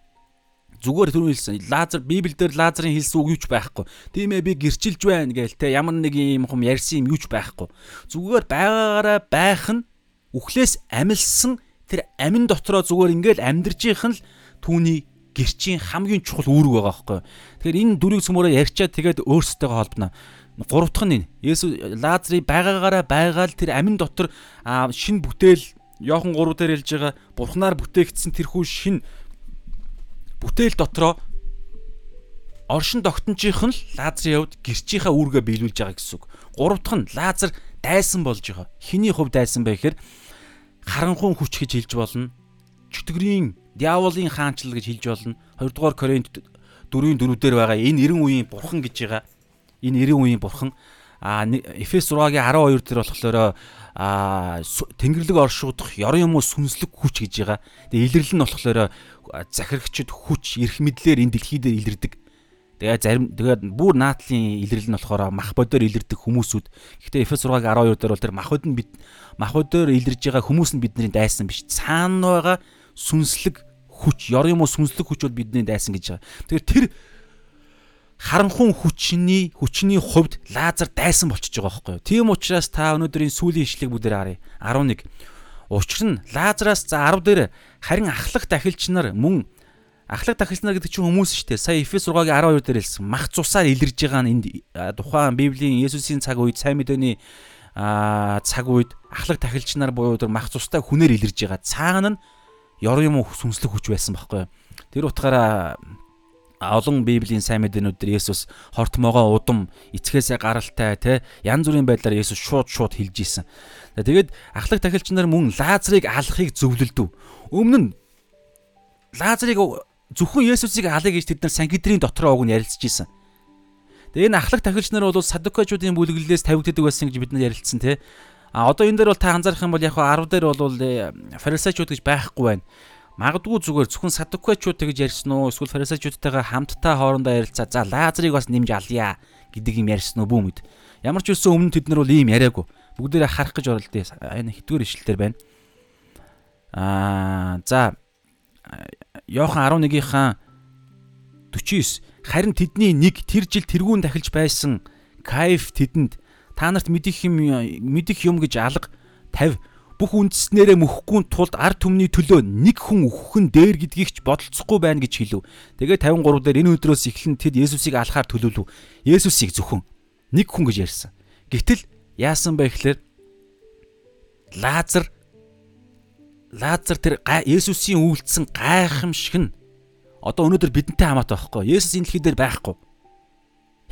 Зүгээр түрүү хэлсэн. Лазар Библиэлд Лазарын хэлсэн үг юуч байхгүй. Тийм ээ би гэрчилж байна гээл те ямар нэг юм хум ярьсан юм юуч байхгүй. Зүгээр байгаагаараа байх нь үхлээс амилсан тэр амин дотроо зүгээр ингээл амьдрж их нь л түүний гэрчийн хамгийн чухал үүрэг байгаа байхгүй. Тэгэхээр энэ дүрийг цөмөрөө ярьчаад тэгээд өөрсдөө холбоно. Гурав дахь нь Есүс Лазарын байгаагаараа байгаал тэр амин дотор шин бүтээл Йохан 3 дээр хэлж байгаа бурхнаар бүтээгдсэн тэрхүү шин бүтээл дотроо оршин тогтножийнх нь Лазарын хувьд гэрчийнхаа үүргээ биелүүлж байгаа гэсэн үг. Гурав дахь нь Лазар дайсан болж байгаа. Хиний хувь дайсан байх гэхээр харанхуун хүч гэж хэлж болно. Чөтгөрийн диаволын хаанчлал гэж хэлж болно. 2 дугаар Коринт 4-ийн 4-дээр байгаа энэ 90 үеийн бурхан гэж байгаа энэ 90 үеийн бурхан а Эфес 6-гийн 12 дээр болохоор а тэнгэрлэг оршуудах ёрон юм уу сүнслэг хүч гэж байгаа. Тэгээ илэрлэл нь болохоор захирагчд хүч, эрх мэдлэр энэ дэлхий дээр илэрдэг. Тэгээ зарим тэгээд бүр наатлын илэрлэл нь болохоор мах бодоор илэрдэг хүмүүсүүд. Гэхдээ Эфес 6-гийн 12 дээр бол тэр махуд нь бид махуудаар илэрж байгаа хүмүүс нь бидний дайсан биш. Цаана байгаа сүнслэг хүч, ёрон юм уу сүнслэг хүч бол бидний дайсан гэж байгаа. Тэгэхээр тэр харанхуун хүчний хүчний хувьд лазер дайсан болчихж байгаа байхгүй юу. Тийм учраас та өнөөдрийн сүүлийн ишлэг бүдээр харъя. 11. Учир нь лазараас за 10 дээр харин ахлах дахилч нар мөн ахлах дахилч нар гэдэг чинь хүмүүс шүү дээ. Сая Эфес 6-гийн 12 дээр хэлсэн. Мах цусаар илэрж байгаа нь энд тухайн Библийн Есүсийн цаг үед сайн мэдээний цаг үед ахлах дахилч нар буюу тэр мах цустай хүнээр илэрж байгаа. Цаана нь ёрын юм сүнслэг хүч байсан байхгүй юу. Тэр утгаараа олон библийн сайн мэдээнүүд дээр Есүс хортмоогоо удам эцгээсээ гаралтай те янз бүрийн байдлаар Есүс шууд шууд хэлж исэн. Тэгээд ахлах тахилч нар мөн Лазарыг алахыг зөвлөлдөв. Өмнө нь Лазарыг зөвхөн Есүсийг алъя гэж тэд нар Сангидрийн дотроо уг нь ярилцж исэн. Тэгээ энэ ахлах тахилч нар бол садукачуудын бүлэглэлээс тавигддаг байсан гэж бид нар ярилцсан те. А одоо энэ дээр бол та анзаарах юм бол яг 10 дээр бол э, фарисеучуд гэж байхгүй байна. Магадгүй зүгээр зөвхөн садукачууд гэж ярьсан уу эсвэл фарисеучудтайгаа хамтдаа хоорондоо ярилцаа за лазарыг бас нэмж алъя гэдэг юм ярьсан уу бүү мэд. Ямар ч үсэн өмнө тэд нар бол ийм яриаггүй. Бүгдээрээ харах гэж оролдъё. Энэ хитгүүр ишлэлтэр байна. Аа за Йохан 11-ийнхаа 49 харин тэдний нэг тэр жил тэргүүн дахилж байсан Кайф тэдэнд та нарт мэдих юм мэдих юм гэж алга 50 бүх үндэснээрээ мөхгүй тулд ард түмний төлөө нэг хүн өөхөх нь дээр гэдгийг ч бодолцохгүй байна гэж хэлв. Тэгээ 53 дээр энэ өдрөөс эхлэн тэд Есүсийг алахаар төлөвлөв. Есүсийг зөвхөн нэг хүн гэж ярьсан. Гэтэл яасан бэ гэхээр Лазар Лазар тэр Есүсийн үйлдэлсэн гайхамшиг нь одоо өнөөдөр бидэнтэй хамаатай байхгүй. Есүс энэ дэлхий дээр байхгүй.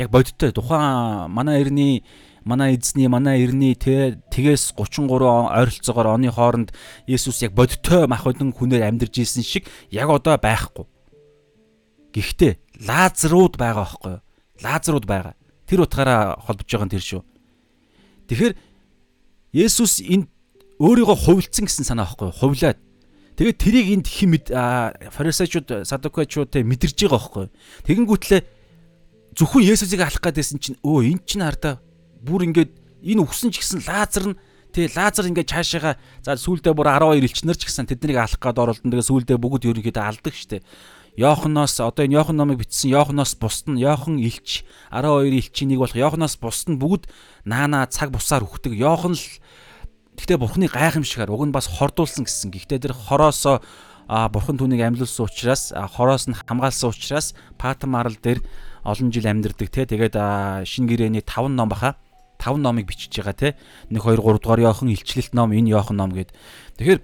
Яг бодиттой тухайн манай эртний манай эзний манай эртний тэгээс 33 ойролцоогоор оны хооронд Есүс яг бодтой махбодон хүнээр амьдарч исэн шиг яг одоо байхгүй. Гэхдээ Лазарууд байгаа байхгүй юу? Лазарууд байгаа. Тэр утгаараа холбож байгаа нь тэр шүү. Тэгэхээр Есүс энд өөрийгөө хувилсан гэсэн санаа байхгүй юу? Хувлаад. Тэгээд тэрийг энд хим фарисеучуд, садукачуудтай мэдэрж байгаа байхгүй юу? Тэгэнгүүтлээ зөвхөн Есүсийг алах гэдээсэн чинь өө эн чинь хардаа бүр ингээд энэ өгсөн ч гэсэн лазер нь тэгээ лазер ингээд цаашаага за сүүлдээ бүр 12 элчнэр ч гэсэн тэднийг алах гээд оролдсон. Тэгээ сүүлдээ бүгд ерөнхийдөө алдаг штеп. Йоханоос одоо энэ Йохан номыг бичсэн Йоханоос бусд нь Йохан элч 12 элчийн нэг болох Йоханоос бусд нь бүгд наана цаг бусаар үхдэг. Йохан л Гэхдээ бурхны гайхамшигаар уг нь бас хордуулсан гэсэн. Гэхдээ тэр хороосоо бурхан түүнийг амьлуулсан учраас хороос нь хамгаалсан учраас Патмарл дээр олон жил амьдэрдэг те тэгээд шин гэрээний 5 ном баха 5 номыг бичиж байгаа те. 1 2 3 дугаар Иохан илчлэлт ном, энэ Иохан ном гэд. Тэгэхээр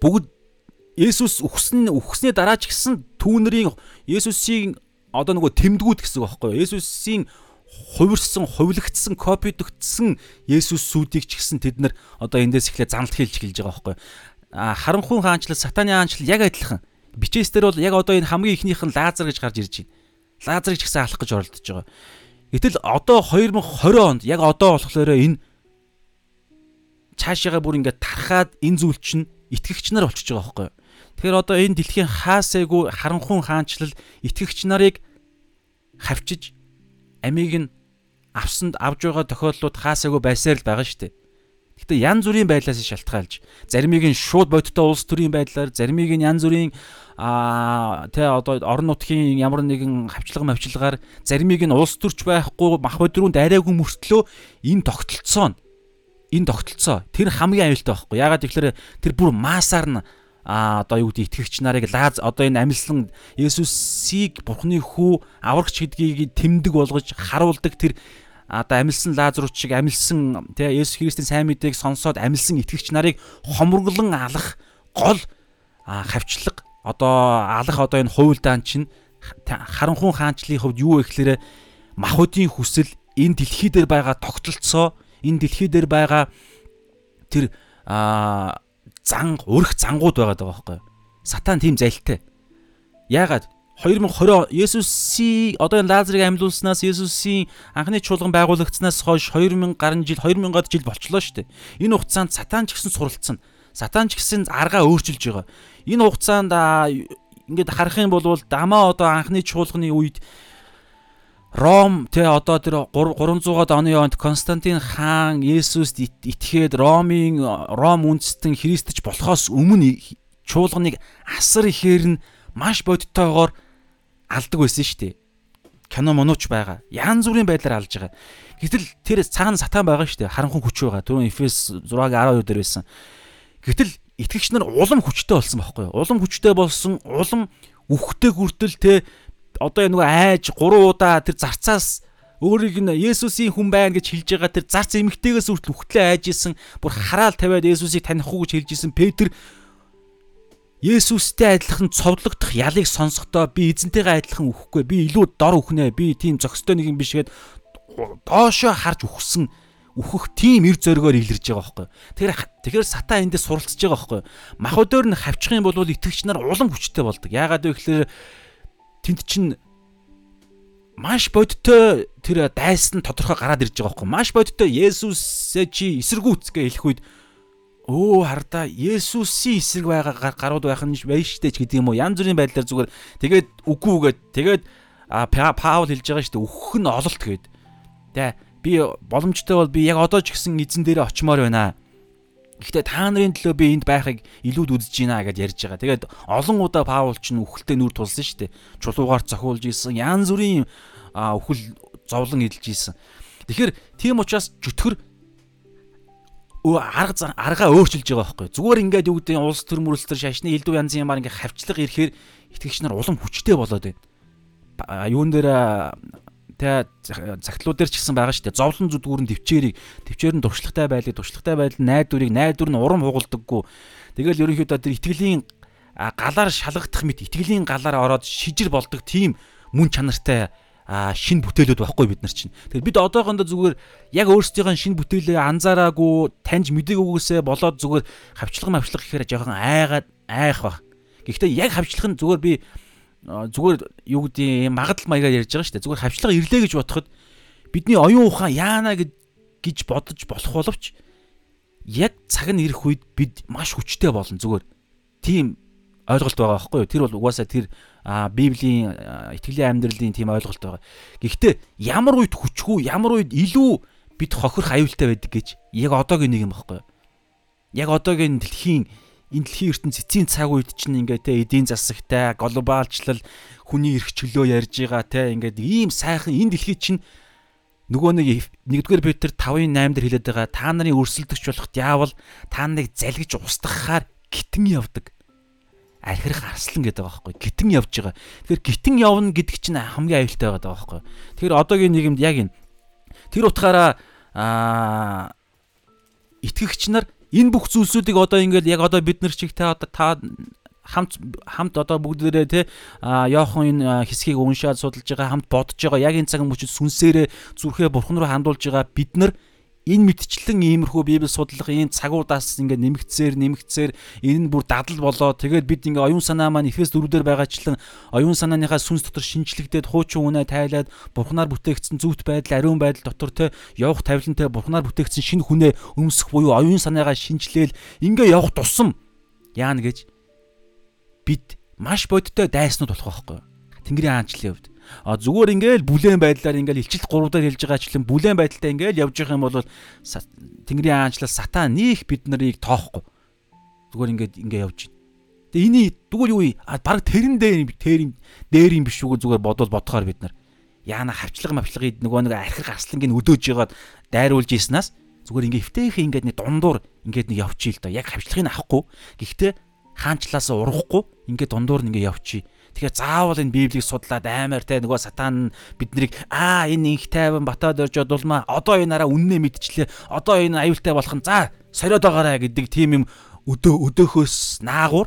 бүгд Есүс үхсэн үхсний дараа ч гэсэн түүнэрийн Есүсийн одоо нөгөө тэмдгүүд гэсэн үг байхгүй юу? Есүсийн хувирсан, хувилагдсан, копидогдсон Есүс сүдийг ч гэсэн тэд нар одоо эндээс эхлээ занлт хэлж эхэлж байгаа байхгүй юу? А харанхуй хаанчлал, сатаны хаанчлал яг адилхан. Бичээстэр бол яг одоо энэ хамгийн ихнийх нь Лазар гэж гарч ирж байна. Лазарыг ч гэсэн алах гэж оролдож байгаа. Гэтэл одоо 2020 онд яг одоо болохоор энэ цаашаага бүр ингээд тархаад энэ зүйл чинь итгэгч нар болчихж байгаа байхгүй юу. Тэгэхээр одоо энэ дэлхийн хаасайгүй харанхуун хаанчлал итгэгч нарыг хавчиж амийг нь авсанд авж байгаа тохиолдлууд хаасайгүй байсаар л байгаа шүү дээ. Гэтэ янз бүрийн байдлаас шалтгаалж заримыг нь шууд бодиттой улс төрийн байдлаар заримыг нь янз бүрийн а тэ одоо орон нутгийн ямар нэгэн хавчлага мавчлагаар заримыг нь улс төрч байхгүй мах бодруунд арайгүй мөртлөө энэ тогтолцоо нь энэ тогтолцоо. Тэр хамгийн аюултай байхгүй. Ягаад гэвэл тэр бүр маасаар нь а одоо юу гэдэг итгэгч нарыг лаз одоо энэ амьслан Есүсийг Бурхны хүү аврагч гэдгийг тэмдэг болгож харуулдаг тэр одоо амьлсан Лазарус шиг амьлсан тий Есүс Христийн сайн мэдээг сонсоод амьлсан итгэгч нарыг хомроглон алах гол хавчлага одоо алах одоо энэ хуйлдаан чинь харанхуун хаанчлалын хувьд юу вэ гэхээр махуудын хүсэл энэ дэлхий дээр байгаа тогтолцоо энэ дэлхий дээр байгаа тэр зан урх зангууд байгаа даа байхгүй сатан тийм залтай яагаад 2020 Есүсийн одоо энэ Лазарыг амьлуулснаас Есүсийн анхны чуулган байгуулагдсанаас хойш 2000 гаруй жил 2000-аад жил болчлоо шүү дээ. Энэ хугацаанд сатан ч гэсэн суралцсан. Сатан ч гэсэн аргаа өөрчилж байгаа. Энэ хугацаанд ингээд харах юм бол дамаа одоо анхны чуулганы үед Ром тэ одоо тэр 300-аад оны онд Константин хаан Есүст итгээд Ромын Ром үндэстэн Христч болохоос өмнө чуулганыг асар ихээр нь маш бодиттойгоор алдаг байсан шүү дээ. Кино монооч байгаа. Ян зүрийн байдлаар алж байгаа. Гэтэл тэр цаана сатан байгаа шүү дээ. Харанхуй хүч байгаа. Түрүүн Эфес 6-гийн 12 дээр байсан. Гэтэл итгэгч нар улам хүчтэй болсон байхгүй юу? Улам хүчтэй болсон, улам үхтэй хүртэл те одоо нөгөө айж 3 удаа тэр зарцаас өөрийг нь Есүсийн хүн байна гэж хэлж байгаа тэр зарц эмгтэйгээс үртэл үхтлээ айж исэн бүр хараал тавиад Есүсийг таних уу гэж хэлж исэн Петр Есүстэй адилхан цовдлогдох ялыг сонсохдоо би эзэнтэйгээ адилхан үхэхгүй. Би илүү дор үхнэ. Би тийм зөкстэй нэг юм биш гээд доошоо харж үхсэн үхэх тийм эр зөргөөр илэрж байгаа байхгүй. Тэгэхээр тэгэхээр сатаа эндээ суралцж байгаа байхгүй. Мах өдөр нь хавчих юм бол итгэгч нар улам хүчтэй болдог. Яагаад вэ гэхээр тэнд чинь маш бодтой тэр дайсан тодорхой гараад ирж байгаа байхгүй. Маш бодтой Есүсээ чи эсэргүүц гэж хэлэх үед өө хардаа Есүсийн эсрэг байгаа гарууд байх нь байж штэ ч гэдэг юм уу янз бүрийн байдлаар зүгээр тэгээд үгүй үгээд тэгээд Паул хэлж байгаа штэ өөхөх нь ололт гээд тэ би боломжтой бол би яг одоо ч гэсэн эзэн дээрээ очимоор байна Гэхдээ та нарын төлөө би энд байхыг илүүд үзэж байна гэж ярьж байгаа. Тэгээд олон удаа Паул ч нүхэлтэй нүр тулсан дээ. Чулуугаар цохиулж исэн, янз бүрийн өхөл зовлон эдэлж исэн. Тэгэхээр тийм учраас чөтгөр арга аргаа өөрчилж байгаа байхгүй. Зүгээр ингээд юу гэдэг улс төр мөрөлтөр шашны элдв янзын юмар ингээд хавчлага ирэхээр итгэгч нар улам хүчтэй болоод байна. Юун дээр тэ цагтлууд дээр ч гэсэн байгаа шүү дээ. Зовлон зүдгүүрэн төвчээрийг төвчээр нь туршлагатай байлыг туршлагатай байдал найдварыг найдвар нь урам хугалдаггүй. Тэгэл ерөнхийдөө тэр итгэлийн галаар шалгагдах мэт итгэлийн галаар ороод шижир болдог тийм мөн чанартай а шин бүтээлүүд байхгүй бид нар чинь. Тэгэхээр бид одоохондоо зүгээр яг өөрсдийнхөө шин бүтээлээ анзаараагүй таньж мдэггүйгээсээ болоод зүгээр хавчлага мавчлага гэхээр жоохон айгаад айх баг. Гэхдээ яг хавчлах нь зүгээр би зүгээр юу гэдэг магадл маягаар ярьж байгаа шүү дээ. Зүгээр хавчлага ирлээ гэж бодоход бидний оюун ухаан яана гэж бодож болох боловч яг цаг нь ирэх үед бид маш хүчтэй болно зүгээр. Тийм ойлголт байгаа байхгүй юу? Тэр бол угаасаа тэр Библийн итгэлийн амьдралын тийм ойлголт байгаа. Гэхдээ ямар үед хүчгүй, ямар үед илүү бид хохирох аюултай байдаг гэж яг одоогийн нэг юм байхгүй юу? Яг одоогийн дэлхийн энэ дэлхийн ертөнц эцсийн цаг үед чинь ингээд те эдийн засагтай, глобалчлал, хүний эрх чөлөө ярьж байгаа те ингээд ийм сайхан энэ дэлхий чинь нөгөө нэг нэгдүгээр Петр 5-ын 8 дээр хэлээд байгаа та нарын өрсөлдөгч болох диавол та нарыг залгиж устгахаар гитэн явдаг архирах арслан гэдэг байгаа байхгүй гитэн явж байгаа. Тэгэхээр гитэн явна гэдэг чинь хамгийн аюултай байгаа байхгүй. Тэгэхээр одоогийн нийгэмд яг энэ тэр утгаараа аа итгэгч нар энэ бүх зүйлсүүдийг одоо ингээд яг одоо бид нар чиг та одоо та хамт хамт одоо бүгдээрээ те Йохан энэ хэсгийг уншаад судалж байгаа хамт бодож байгаа яг энэ цаг мөчид сүнсээрээ зүрхээ бурхан руу хандуулж байгаа бид нар энэ мэдчлэн иймэрхүү библи судлах ийм цагуудаас ингээд нэмэгцээр нэмэгцээр энэ нь бүр дадал болоо. Тэгээд бид ингээд оюун санаа маань Эфес 4-дээр байгаачлан оюун санааныхаа сүнс дотор шинчлэгдээд хуучин үнэ тайлаад бурхнаар бүтээгдсэн зүвт байдал ариун байдал дотор те явах тавилантай бурхнаар бүтээгдсэн шинэ хүнээ өмсөх буюу оюун санаагаа шинчлээл ингээд явах тусам. Яана гэж? Бид маш бодиттой дайснууд болох байхгүй Тэнгэрийн хаанчлалын хувьд А зүгээр ингээл бүлээн байдлаар ингээл илчилт гурвдаар хэлж байгаа ачлан бүлээн байдалтай ингээл явж байгаа юм бол Тэнгэрийн аанчлал сатан нийх бид нарыг тоохгүй. Зүгээр ингээд ингээ явж байна. Тэгээ эний дүүл юу баг тэрэн дээр тэр дээр юм биш үү зүгээр бодвол бодохоор бид нар яана хавчлага мавчлагыг нөгөө нэг архир гарслангийн өдөөж ягаад дайруулж ийснаас зүгээр ингээ эвтэйхэн ингээд нэг дундуур ингээд нэг явчих л да. Яг хавчлагыг авахгүй. Гэхдээ хаанчлаас урахгүй ингээд дундуур ингээ явчих Тэгэхээр заавал энэ Библийг судлаад аймаар те нөгөө сатан биднийг аа энэ инх тайван батад орж одулмаа одоо энэ араа үннээ мэдчлээ. Одоо энэ аюултай болох нь за сориод байгаарэ гэдэг тийм юм өдөө өдөөхөөс наагур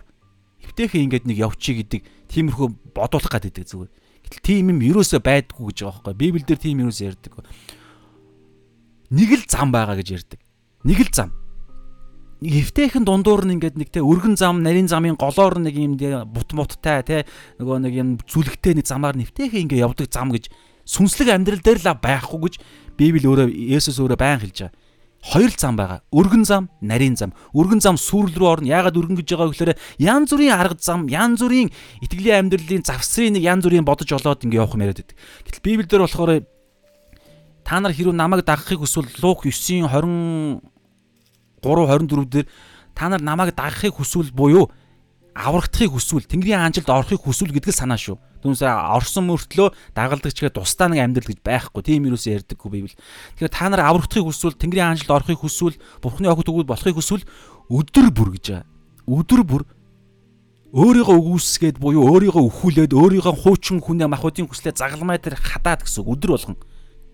эвтэйхэн ингээд нэг явчих гэдэг тиймэрхүү бодуулах гэдэг зүгээр. Гэтэл тийм юм юусоо байдгүй гэж байгаа байхгүй. Библиэлд тийм юус ярьдаг. Нэг л зам байгаа гэж ярьдаг. Нэг л зам эвтэйхэн дундуур нь ингээд нэг те өргөн зам нарийн замын голоор нэг юм бут муттай те нөгөө нэг юм зүлэгтэй нэг замаар нэвтэйхэн ингээд явдаг зам гэж сүнслэг амьдрал дээр л байхгүй гэж Библи өөрөө Есүс өөрөө байн хэлж байгаа. Хоёр зам байгаа. Өргөн зам, нарийн зам. Өргөн зам сүрэл рүү орно. Яагаад өргөн гэж байгаа гэхээр янз бүрийн арга зам, янз бүрийн итгэлийн амьдралын завсрын нэг янз бүрийн бодож олоод ингээд явах юм яриад байдаг. Гэтэл Библиэлд болохоор та нар хэрүү намайг дагахыг хүсвэл Лук 9-ийн 20 3:24 дээр та нар намайг дагахыг хүсвэл буюу аврагдахыг хүсвэл Тэнгэрийн хаанчлалд орохыг хүсвэл гэдэг санаа шүү. Түүнээсээ орсон мөртлөө дагалдагчгээ тусдаа нэг амьдрал гэж байхгүй. Тийм юусоо ярьдаггүй Библи. Тэгэхээр та нар аврагдахыг хүсвэл Тэнгэрийн хаанчлалд орохыг хүсвэл Бурхны огт өгвөл болохыг хүсвэл өдөр бүр гэж байгаа. Өдөр бүр өөрийгөө үгүйсгээд буюу өөрийгөө өхүүлээд өөрийгөө хуучин хүнээ махуудын хүслээ загалмай дээр хадаад гэсэн өдөр болгон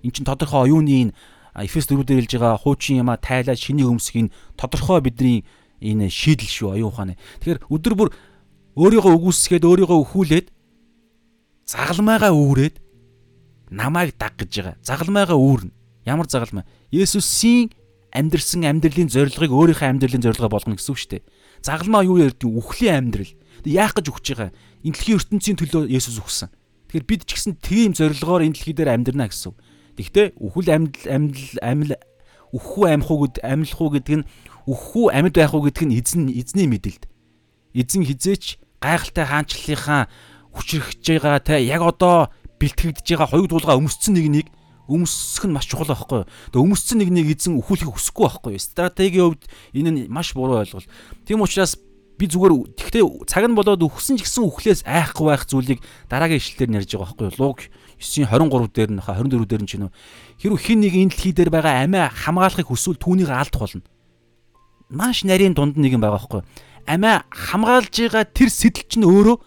эн чин тодорхой оюуны энэ Эфес 4 дээр хэлж байгаа хуучин юма тайлаад шиний өмсгийн тодорхой бидний энэ шийдэл шүү оюун ухааны. Тэгэхээр өдөр бүр өөрийгөө үгүйсгээд өөрийгөө өхүүлээд загалмайгаа үүрээд намайг даг гэж байгаа. Загалмайгаа үүрнэ. Ямар загалмай? Есүсийн амьдрсан амьдралын зорилгыг өөрийнхөө амьдралын зорилгоо болгоно гэсэн үг шүү дээ. Загалмаа юу ярьдгийг үхлийн амьдрал. Яах гэж өгч байгаа? Энэ дэлхийн ертөнцийн төлөө Есүс өгсөн. Тэгэхээр бид ч гэсэн тийм зорилгоор энэ дэлхий дээр амьдрна гэсэн үг. Тэгвэл үхэл амьд амьд амил үхүү амих уу гэд амилах уу гэдэг нь үхүү амьд байх уу гэдэг нь эзэн эзний мэдэлд. Эзэн хизээч гайхалтай хаанчлалынхаа хүчрхэж байгаа те яг одоо бэлтгэгдэж байгаа хоёуг дуулга өмсцэн нэг нэг өмсөх нь маш чухал байхгүй. Тэгээ өмсцэн нэг нэг эзэн өхүүлэхийг хүсэхгүй байхгүй. Стратегийн хувьд энэ нь маш буруу ойлголт. Тийм учраас би зүгээр тэгтээ цаг нь болоод өгсөн ч гэсэн үхлээс айхгүй байх зүйлийг дараагийн ишлэлээр ярьж байгаа байхгүй. Луг 9:23 дээр нь 24 дээр нь ч юм уу. Хэрвээ хин нэг энэ дэлхий дээр байгаа амиа хамгаалахыг хүсвэл түүнийг алдах болно. Маш нарийн дунд нэг юм байгаа байхгүй юу. Амиа хамгаалж байгаа тэр сэтэл чинь өөрөө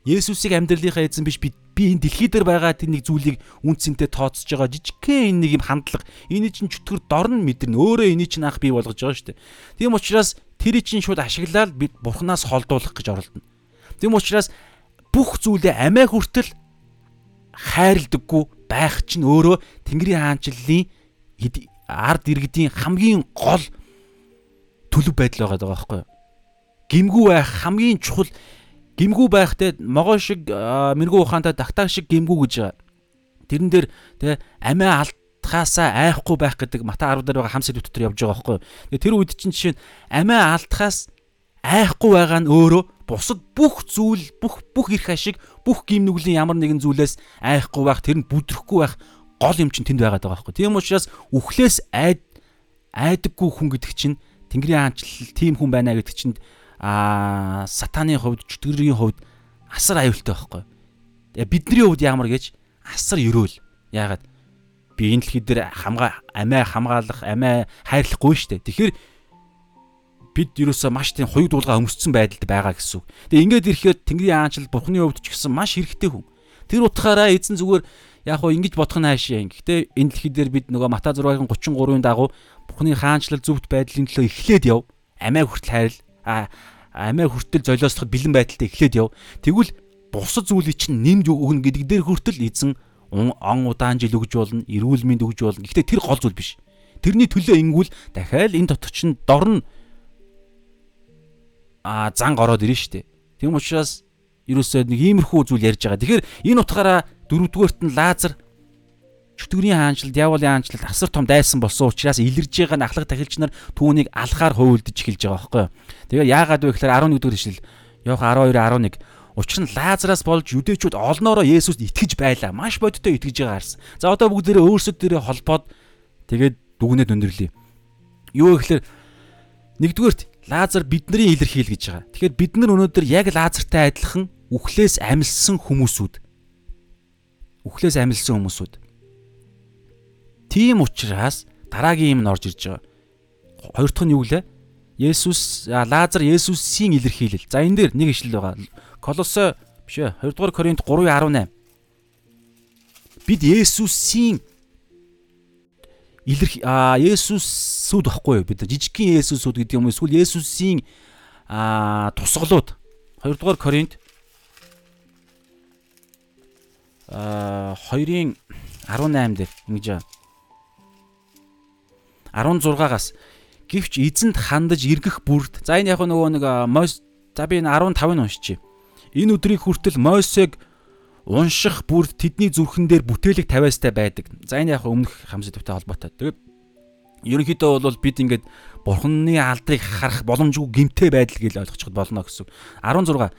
Есүсийг амьдралынхаа эзэн биш би би энэ дэлхий дээр байгаа тэр нэг зүйлийг үнцэнтэй тооцож байгаа жижигхэн энэ нэг юм хандлага энэ чинь чөтгөр дорн мэдэрнэ өөрөө энийг чинь анх бий болгож байгаа шүү дээ. Тийм учраас тэрийг чинь шууд ашиглаад бид бурхнаас холдуулах гэж оролдоно. Тийм учраас бүх зүйлээ амиа хүртэл хайрладаггүй байх чинь өөрөө Тэнгэрийн хаанчлалын ард иргэдийн хамгийн гол төлөв байдал байгаа байхгүй юу? Гимгүү байх хамгийн чухал гимгүү байхтай могоо шиг мэрэгүү ухаантай дактаа шиг гимгүү гэж байгаа. Тэрэн дээр тэ амиа алдахаасаа айхгүй байх гэдэг Мата 10 дээр байгаа хам сэдв дотор явж байгаа байхгүй юу? Тэр үед чинь жишээ нь амиа алдахаас айхгүй байгаа нь өөрөө бусад бүх зүйл бүх бүх эрх ашиг бүх гим нүглийн ямар нэгэн зүйлээс айхгүй байх тэр нь бүдрэхгүй байх гол юм чинь тэнд байгаад байгаа байхгүй. Тийм учраас үхлээс айд айдаггүй хүн гэдэг чинь Тэнгэрийн хаанчлал тийм хүн байна гэдэг чинь аа сатаны хувьд чөтгөрийн хувьд асар аюултай байхгүй. Тэгээ бидний хувьд ямар гэж асар өрөөл. Яагаад би энэ дэлхий дээр хамгаа амиа хамгаалах, амиа хайрлахгүй шүү дээ. Тэгэхээр бид юусоо маш тийм хоёуг дуулга өмссөн байдалд байгаа гэсэн үг. Тэгээ ингээд ирэхэд Тэнгэрийн аанчил Бурхны хувьд ч гэсэн маш хэрэгтэй хүн. Тэр утгаараа эзэн зүгээр яг хоо ингэж бодох нь хаашаа. Гэхдээ энэ дэлхий дээр бид нөгөө Мата 6-ын 33-ын дагуу Бурхны хаанчлал зөвхт байдлын төлөө эхлээд яв. Амиа хүртэл хайрл а амиа хүртэл золиослоход бэлэн байдалтай эхлээд яв. Тэгвэл бусад зүйлийг чинь нэмж өгнө гэдэг дээр хүртэл эзэн он удаан жил өгж болно, эрүүл мэнд өгж болно. Гэхдээ тэр гол зүйл биш. Тэрний төлөө ингүүл дахиад энэ дотор чинь дорн занг ороод ирнэ шүү дээ. Тийм учраас ерөөсөө нэг иймэрхүү зүйл ярьж байгаа. Тэгэхээр энэ утгаараа дөрөвдүгээрт нь Лазар чөтгөрийн хаанчлалд, диаволын хаанчлалд асар том дайсан болсон учраас илэрж байгаа нахлах тахилч нар түүнийг алхаар хуйлдж эхэлж байгаа байхгүй юу. Тэгээ яагаад вэ гэхээр 11 дэх ишлэл Явах 12 11 Учир нь Лазараас болж юдэчүүд олноороо Есүст итгэж байлаа. Маш бодиттой итгэж байгаа харсан. За одоо бүгдээрээ өөрсөд дээрээ холбоод тэгээд дүгнээд өндөрлөе. Юу гэхээр нэгдүгээрт Лазар бидний илэрхийл гэж байгаа. Тэгэхээр бид нар өнөөдөр яг Лазартай адилхан үхлээс амилсан хүмүүсүүд. Үхлээс амилсан хүмүүсүүд. Тийм учраас дараагийн юм нь орж ирж байгаа. Хоёр дахь нь юу гэлээ? Есүс Лазар Есүсийн илэрхийлэл. За энэ дээр нэг ишлэл байгаа. Колосой биш ээ 2 дугаар Коринт 3:18. Бид Есүсийн илэрх а Есүсүүд баггүй юу? Бид жижигхэн Есүсүүд гэдэг юм эсвэл Есүсийн а тусгалууд 2 дугаар Коринт а 2-ын 18 дээр ингэж 16-аас Гэвч эзэнд хандаж эргэх бүрд за энэ яг нөгөө нэг Мойс за би энэ 15-ыг уншчихъя. Энэ өдрийн хүртэл Мойсег унших бүрд тэдний зүрхэн дээр бүтээлэг тавиастай байдаг. За энэ яг өмнөх хамсадтай холбоотой. Тэгээд ерөнхийдөө бол бид ингээд бурхны алдрыг харах боломжгүй гимтэй байдал гэж ойлгочиход болно гэсэн. 16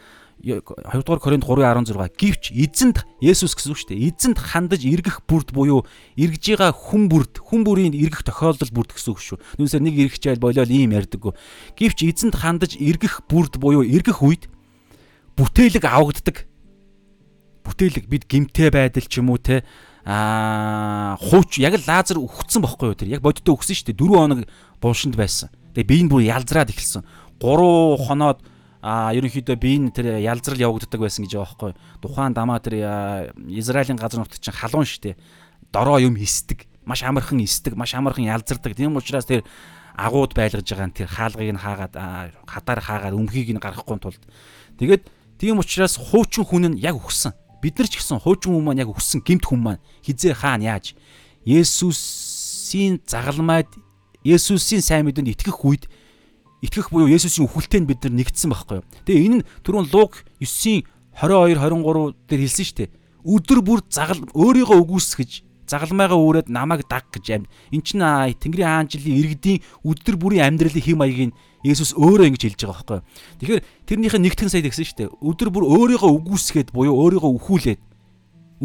2 дугаар Коринт 3:16 гівч эзэнт Есүс гэсэн үг шүү дээ. Эзэнт хандаж эргэх бүрд буюу эргэж байгаа хүн бүрд хүн бүрийн эргэх тохиолдол бүрд гэсэн үг шүү. Нүнсээр нэг эргэжэл болоод ийм ярьдаггүй. Гівч эзэнт хандаж эргэх бүрд буюу эргэх үед бүтээлэг авагддаг. Бүтээлэг бид гимтэй байдал ч юм уу те аа хууч яг л лазер өгцсөн бохгүй юу тэр яг бодиттой өгсөн шүү дээ 4 хоног буушинд байсан. Тэгээ би энэ бүр ялзраад эхэлсэн. 3 хоноод а ерөнхийдөө би энэ тэр ялзрал явагддаг байсан гэж байгаа байхгүй. Тухайн дамаа тэр Израилийн газар нутгад чинь халуун штэ. Дороо юм хисдэг. Маш амархан хисдэг, маш амархан ялзардаг. Тийм учраас тэр агууд байлгаж байгаа нь тэр хаалгыг нь хаагаад хадаар хаагаад өмхийг нь гаргахгүй тулд. Тэгээд тийм учраас хуучин хүн нь яг өгсөн. Бид нар ч гэсэн хуучин хүн маань яг өгсөн гимт хүн маань хизээ хаана яаж Есүсийн загалмайд Есүсийн сайн мэдээнд итгэх үед итгэх буюу Есүсийн үхэлтэнд бид нар нэгдсэн байхгүй юу. Тэгээ энэ нь түрүүн Луг 9-ийн 22 23 дээр хэлсэн шүү дээ. Өдөр бүр загал өөрийгөө үгүйсгэж загалмайгаа үүрээд намайг даг гэж амь. Эн чинь Тэнгэрийн хаан жилийн иргэдийн өдөр бүрийн амьдралын хэм маягийг Есүс өөрөө ингэж хэлж байгаа байхгүй юу. Тэгэхээр тэрнийхээ нэгтгэн сая тэгсэн шүү дээ. Өдөр бүр өөрийгөө үгүйсгээд буюу өөрийгөө үхүүлээд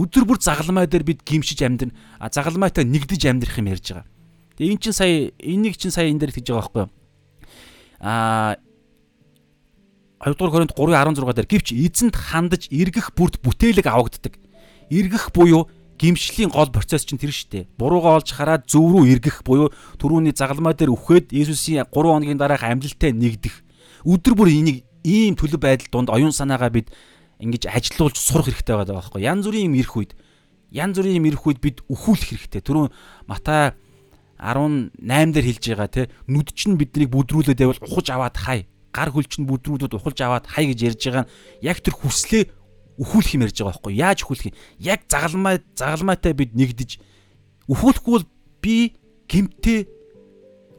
өдөр бүр загалмай дээр бид гимшиж амьдрна. А загалмайтай нэгдэж амьдрах юм ярьж байгаа. Тэгээ эн чинь сая энийг чинь сая энэ дээр хэлж байгаа байхгүй юу а 2 дугаар Коринт 3:16 дээр гівч эзэнт хандаж эргэх бүрд бүтээлэг авагддаг. Эргэх буюу гимшлийн гол процесс чинь тэр шүү дээ. Буруугаа олж хараад зөв рүү эргэх буюу түрүүний загалмай дээр үхээд Есүсийн 3 хоногийн дараах амьдлалтай нэгдэх. Өдөр бүр энийг ийм төлөв байдал донд оюун санаагаа бид ингэж ажилуулж сурах хэрэгтэй байгаа байхгүй. Ян зүрийн юм ирэх үед ян зүрийн юм ирэх үед бид үхүүлэх хэрэгтэй. Түрүүн Матай 18 дээр хэлж байгаа те нүд чинь биднийг бүдрүүлээд байвал ухаж аваад хай гар хөл чинь бүдрүүлээд ухаж аваад хай гэж ярьж байгаа нь яг тэр хүслээ өхүүлэх юм ярьж байгаа байхгүй. Яаж өхүүлэх юм? Яг загалмай загалмайтай бид нэгдэж өхүүлэхгүй бол би гимтэй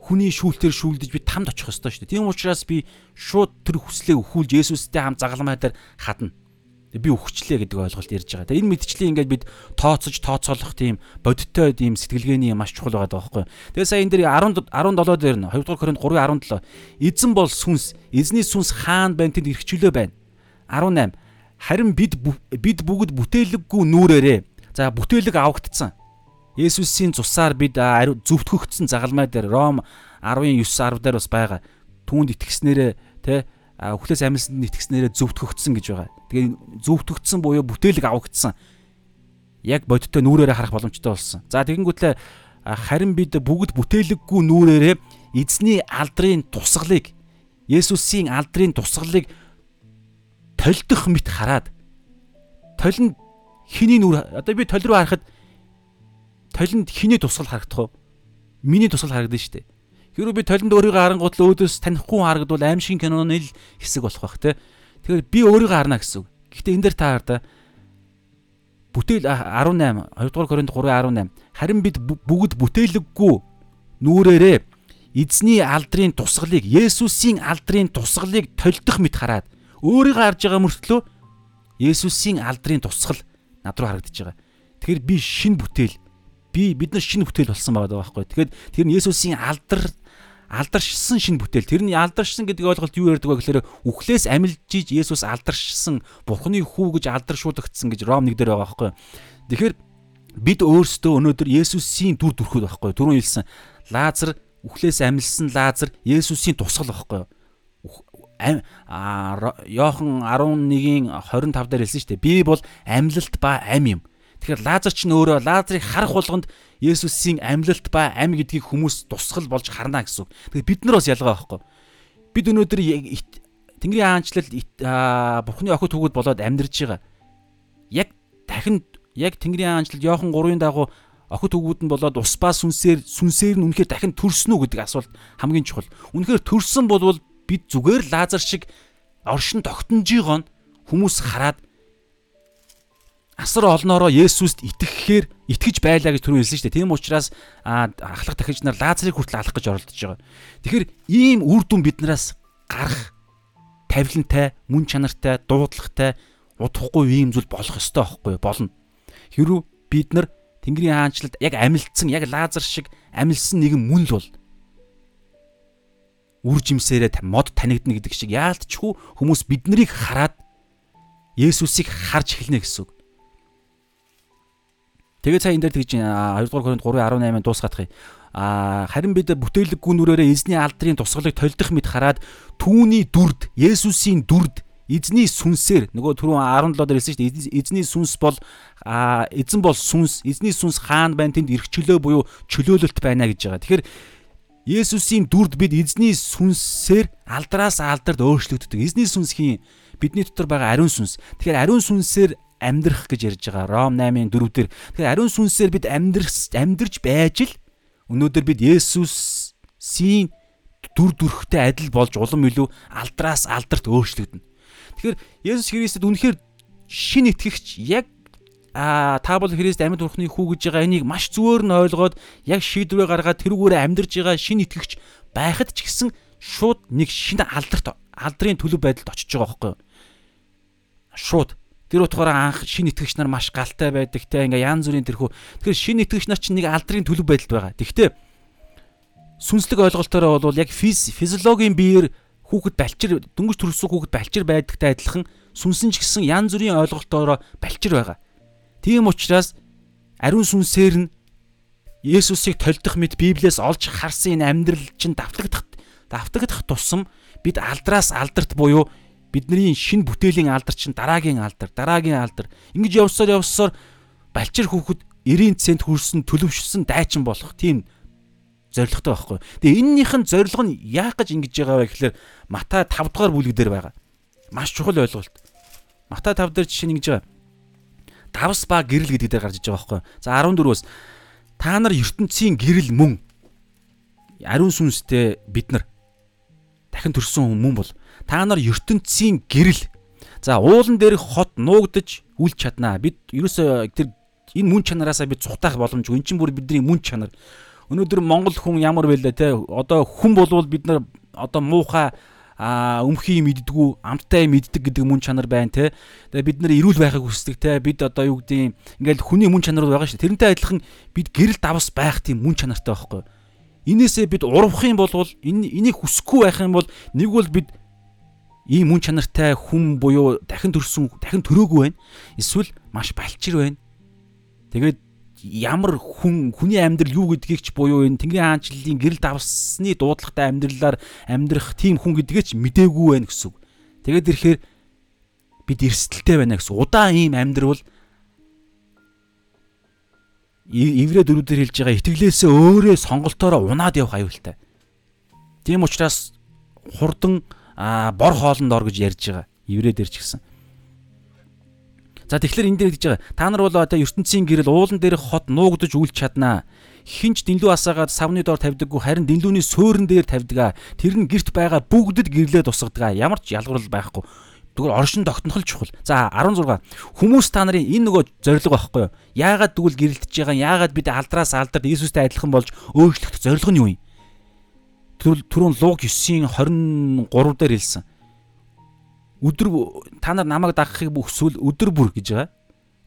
хүний шүүлтээр шүүлдэж би тамд очих ёстой шүү дээ. Тийм учраас би шууд тэр хүслээ өхүүлж Есүстэй хам загалмай дээр хадна би өгчлээ гэдэг ойлголт ярьж байгаа. Тэгээ энэ мэдчлийг ингээд бид тооцож тооцоолох тийм бодиттой тийм сэтгэлгээний маш чухал байгаа байхгүй. Тэгээ сая энэ дээр 10 17 дээр нь 2 дугаар Коринт 3:17 эзэн бол сүнс, эзний сүнс хаан байна тэнд ирхчлөө байна. 18 харин бид бид бүгд бүтээлэггүй нүрээрээ за бүтээлэг авагдсан. Есүсийн цусаар бид зөвтгөгдсөн загалмай дээр Ром 10-9 10 дээр бас байгаа. Түүнд итгэснээрээ те өхлөөс амьсанд итгэснээрээ зөвтгөгдсөн гэж байгаа. Тэгээ зөвтгөгдсөн буюу бүтээлэг авагдсан. Яг бодиттой нүрээрээ харах боломжтой болсон. За тэгэнгүүтлээ харин бид бүгд бүтээлэггүй нүрээрээ эзний алдрын тусгалыг Есүсийн алдрын тусгалыг толдох мэт хараад толинд хиний нүр одоо би толь руу харахад толинд хиний тусгал харагдах уу? Миний тусгал харагдана шүү дээ. Хэрвээ би толинд өөрийгөө харангуут л өөдөөс танихгүй харагдвал аимшигын киноны л хэсэг болох бах те. Тэгэхээр би өөрийгөө харна гэсэн үг. Гэхдээ энэ дээр та хардаа бүтээл 18 2 дугаар Коринт 3:18 харин бид бүгд бүтээлэггүй нүрээрээ эзний алдрын тусгалыг Есүсийн алдрын тусгалыг толдох мэт хараад өөрийгөө харж байгаа мөртлөө Есүсийн алдрын тусгал над руу харагдаж байгаа. Тэгэхээр би шин бүтээл би бид нар шинэ бүтээл болсон байгаа байхгүй. Тэгэхээр тэр нь Есүсийн алдар алдаршсан шин бүтээл. Тэрний алдаршсан гэдэг ойлголт юу ярьдаг вэ гэхээр үхлээс амилжиж Есүс алдаршсан Бурхны хүү гэж алдаршуулагдсан гэж Ром 1 дээр байгаа байхгүй. Тэгэхээр бид өөрсдөө өнөөдөр Есүсийн дүр төрхөд байхгүй. Түрүүн хэлсэн Лазар үхлээс амилсан Лазар Есүсийн тусгал байхгүй. Йохан 11-ийн 25 дээр хэлсэн шүү дээ. Би бол амьлалт ба ам юм. Тэгэхээр Лазар ч нөөрөө Лазарыг харах болгонд Есүсийн амьлалт ба ам гэдгийг хүмүүс тусгал болж харна гэсэн үг. Тэгэхээр бид нар бас ялгаа байхгүй. Бид өнөөдөр Тэнгэрийн хаанчлал Бурхны охид хүүгүүд болоод амьдарч байгаа. Яг дахин яг Тэнгэрийн хаанчлал Йохан 3-ын дагуу охид хүүгүүд нь болоод ус ба сүнсээр сүнсээр нь үнэхээр дахин төрсөн үү гэдэг асуулт хамгийн чухал. Үнэхээр төрсөн болвол бид зүгээр Лазар шиг оршин тогтнож байгаа нь хүмүүс хараад асар олноороо Есүст итгэхээр итгэж байлаа гэж түрүү хэлсэн шүү дээ. Тийм учраас ахлах дахиж нар Лазарыг хүртэл алах гэж оролдож байгаа. Тэгэхээр ийм үр дүн биднээс гарах тавилантай, мөн чанартай, дуудлагатай удахгүй ийм зүйл болох ёстой байхгүй болно. Хэрвээ бид нар Тэнгэрийн хаанчлалд яг амилдсан, яг Лазар шиг амилсан нэгэн мөн л бол үр жимсээрээ мод танигдна гэдэг шиг яалтчгүй хүмүүс биднийг хараад Есүсийг харж эхэлнэ гэсэн үг. Тэгээ цаа энэ дээр тэгж 2 дугаар Коринт 3:18-ыг дуусгах юм. А харин бид бүтээлэггүй нүрээрээ эзний алдрын тусгалыг толдох мэд хараад түүний дүрд Есүсийн дүрд эзний сүнсээр нөгөө түрүүн 17 дээр хэлсэн шүү дээ эзний сүнс бол эзэн бол сүнс эзний сүнс хаана байна тэнд эрх чөлөө буюу чөлөөлөлт байна гэж байгаа. Тэгэхээр Есүсийн дүрд бид эзний сүнсээр алдраас алдарт өөрчлөгддөг. Эзний сүнс хин бидний дотор байгаа ариун сүнс. Тэгэхээр ариун сүнсээр амьдрах гэж ярьж байгаа. Ром 8-ын 4 дээр. Тэгэхээр ариун сүнсээр бид амьдрах амьдрж байж л өнөөдөр бид Есүсийн дүр төрхтэй адил болж улам илүү алдраас алдарт өөрчлөгдөнө. Тэгэхээр Есүс Христэд үнэхээр шин итгэгч яг а та бол Христ амьд бурхны хүү гэж байгаа энийг маш зүгээр нь ойлгоод яг шийдвэрээ гаргаад тэрүүгээрээ амьдарж байгаа шин итгэгч байхад ч гэсэн шууд нэг шинэ алдарт алдрын төлөв байдалд очиж байгаа байхгүй юу? Шууд Тэр утгаараа анх шин итгэгч нар маш галтай байдаг те ингээ янз бүрийн тэрхүү. Тэгэхээр шин итгэгч нар чинь нэг алдрын төлөв байдалд байгаа. Тэгвэл сүнслэг ойлголтоор бол яг физиологийн биеэр хүүхэд балчир дөнгөж төрсөн хүүхэд балчир байдагтай адилхан сүнсэн ч гэсэн янз бүрийн ойлголтоор балчир байгаа. Тийм учраас ариун сүнсээр нь Есүсийг толдох мэд Библиэс олж харсан энэ амьдрал чинь давтагдах давтагдах тусам бид алдраас алдарт буюу бидний шин бүтээлийн алдар чинь дараагийн алдар, дараагийн алдар. Ингэж явсаар явсаар балчир хүүхэд 90 цент хүрсэн төлөвшсөн дайчин болох тийм зоригтой байхгүй. Тэгээ эннийх нь зориг нь яах гэж ингэж байгаа вэ гэхээр Матай 5 дугаар бүлэг дээр байгаа. Маш чухал ойлголт. Матай 5 дээр жишээ нь ингэж байгаа. Давс ба гэрэл гэдэг дээр гарч иж байгаа байхгүй. За 14-өөс та нар ертөнцийн гэрэл мөн ариун сүнстэй бид нар дахин төрсөн мөн бол та нар ертөнцийн гэрэл за уулан дээрх хот нуугдж үл чаднаа. Бид ерөөсөө тэр энэ мөн чанараасаа бид цухтаах боломжгүй. Эн чинь бүр бидний мөн чанар. Өнөөдөр Монгол хүн ямар байлаа те одоо хүн болвол бид нар одоо муухай а өмхий мэддгүү амттай мэддэг гэдэг мөн чанар байна те. Тэгээ бид нар эрүүл байхыг хүсдэг те. Бид одоо юу гэдэг ингээл хүний мөн чанар байгаа шүү. Тэрнтэй адилхан бид гэрэл давс байх тийм мөн чанартай байхгүй. Инээсээ бид урвах юм бол энэ энийг хүсэхгүй байх юм бол нэг бол бид ийм мөн чанартай хүн буюу дахин төрсөн дахин төрөөгүй байна. Эсвэл маш балчир байна. Тэгээд ямар хүн хүний амьдрал юу гэдгийг ч буюу энэ Тэнгэрийн хаанчлалын гэрэл давсны дуудлагатай амьдралаар амьдрах тийм хүн гэдгээ ч мдээгүй байна гэсэн. Тэгээд ирэхээр бид эрсдэлтэй байна гэсэн. Удаан ийм амьдрал Иврэ дөрүүдээр хэлж байгаа итгэлээсээ өөрөө сонголтоороо унаад явах аюултай. Тийм учраас хурдан бор хоолнд ор гэж ярьж байгаа. Еврей дээр ч гэсэн. За тэгэхээр энэ дээр гэж байгаа. Та нар бол одоо ертөнцийн гэрэл уулан дээрх хот нуугдж үлч чаднаа. Хинч дэнлүү асаагаад савны доор тавьдаггүй харин дэнлүүний суурин дээр тавьдаг. Тэр нь герт байгаа бүгдэд гэрлээ тусгадаг. Ямар ч ялгуурл байхгүй. Тэгвэл оршин тогтнох л чухал. За 16. Хүмүүс та нарын энэ нөгөө зориг байхгүй юу? Яагаад тэгвэл гэрэлтэж байгаа? Яагаад бид алдраас алдарт Иесустэй адилхан болж өөрчлөгдөх зориг нь юу юм? түрүүн Луг 9-ийн 23 дээр хэлсэн. Өдөр та нар намайг дагахыг бүхсүүл өдөр бүр гэж байгаа.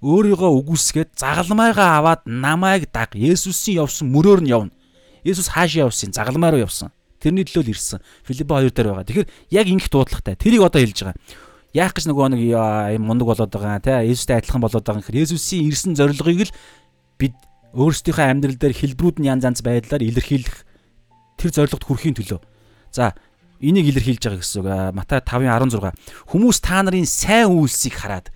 Өөрийгөө үгүйсгээд загалмайгаа аваад намайг даг. Есүсийн явсан мөрөөр нь явна. Есүс хаашаа явсан? Загалмай руу явсан. Тэрний төлөө л ирсэн. Филиппо 2 дээр байгаа. Тэгэхээр яг ингэх дуудлагатай. Тэрийг одоо хэлж байгаа. Яах гэж нөгөө нэг юм мундаг болоод байгаа те Есүстэй адилхан болоод байгаа гэхээр Есүсийн ирсэн зорилгыг л бид өөрсдийнхөө амьдрал дээр хэлбэрүүд нь янз янз байдлаар илэрхийлэх тэр зорилгод хүрэхийн төлөө. За энийг илэрхийлж байгаа гэсэн үг. Матай 5:16. Хүмүүс та нарын сайн үйлсийг хараад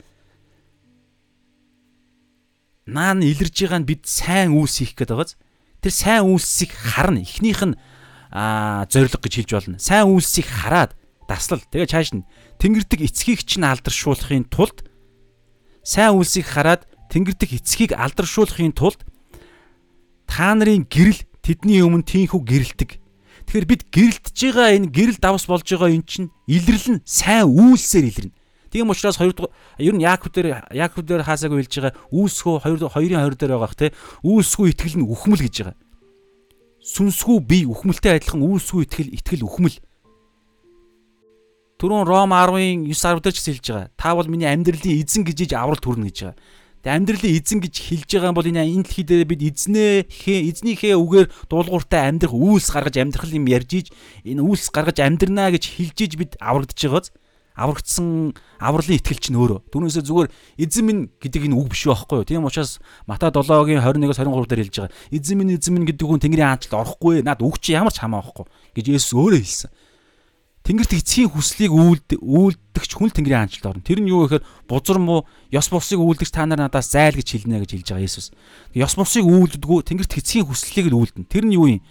наан илэрж байгаа нь бид сайн үйлс хийх гэдэг байгааз тэр сайн үйлсийг харна. Эхнийх нь аа зориг гэж хэлж болно. Сайн үйлсийг хараад даслал. Тэгээ чааш нь тэнгэрдэг эцгийг чинь алдаршуулахын тулд сайн үйлсийг хараад тэнгэрдэг эцгийг алдаршуулахын тулд та нарын гэрэл тэдний өмнө тийхүү гэрэлтэг. Тэгэхээр бид гэрэлтж байгаа энэ гэрэл давс болж байгаа эн чинь илэрлэн сайн үйлсээр илэрнэ. Тийм учраас хоёрдугаар ер нь Яаков дээр Яаков дээр хаасаагүй хэлж байгаа үүсгөө хоёр хоёрын хоёр дээр байгаах те үүсгүй итгэл нь үхмэл гэж байгаа. Сүнсгүй бие үхмэлтэй адилхан үүсгүй итгэл итгэл үхмэл. Түрүүн Ром 10-ын 9 10 дээр ч хэлж байгаа. Та бол миний амьдралын эзэн гэж иж аврал төрнө гэж байгаа. Тэгээ амьдралын эзэн гэж хэлж байгаа бол энэ энэ дэлхий дээр бид эзнээ хээ эзнийхээ үгээр дуулууртай амьдрах үйлс гаргаж амьдрах юм ярьж иж энэ үйлс гаргаж амьдрнаа гэж хэлж иж бид аврагдж байгааз аврагдсан авралын итгэл чинь өөрөө. Түүнээсээ зүгээр эзэн минь гэдэг энэ үг биш байхгүй юу? Тийм учраас Матай 7-гийн 21-с 23 дээр хэлж байгаа. Эзэн минь эзэн минь гэдэг хүн Тэнгэрийн хаанчлалд орохгүй. Наад үг чи ямар ч хамаа байхгүй гэж Есүс өөрөө хэлсэн. Тэнгэрт эцгийн хүслийг үйлдэгч хүн л Тэнгэрийн хаанчлалд орно. Тэр нь юу гэхээр бузар муу ёс бусыг үйлдэгч та нар надаас зайл гэж хэлнэ гэж хэлж байгаа Есүс. Ёс бусыг үйлддэггүй Тэнгэрт эцгийн хүслийг л үйлдэнэ. Тэр нь юу юм?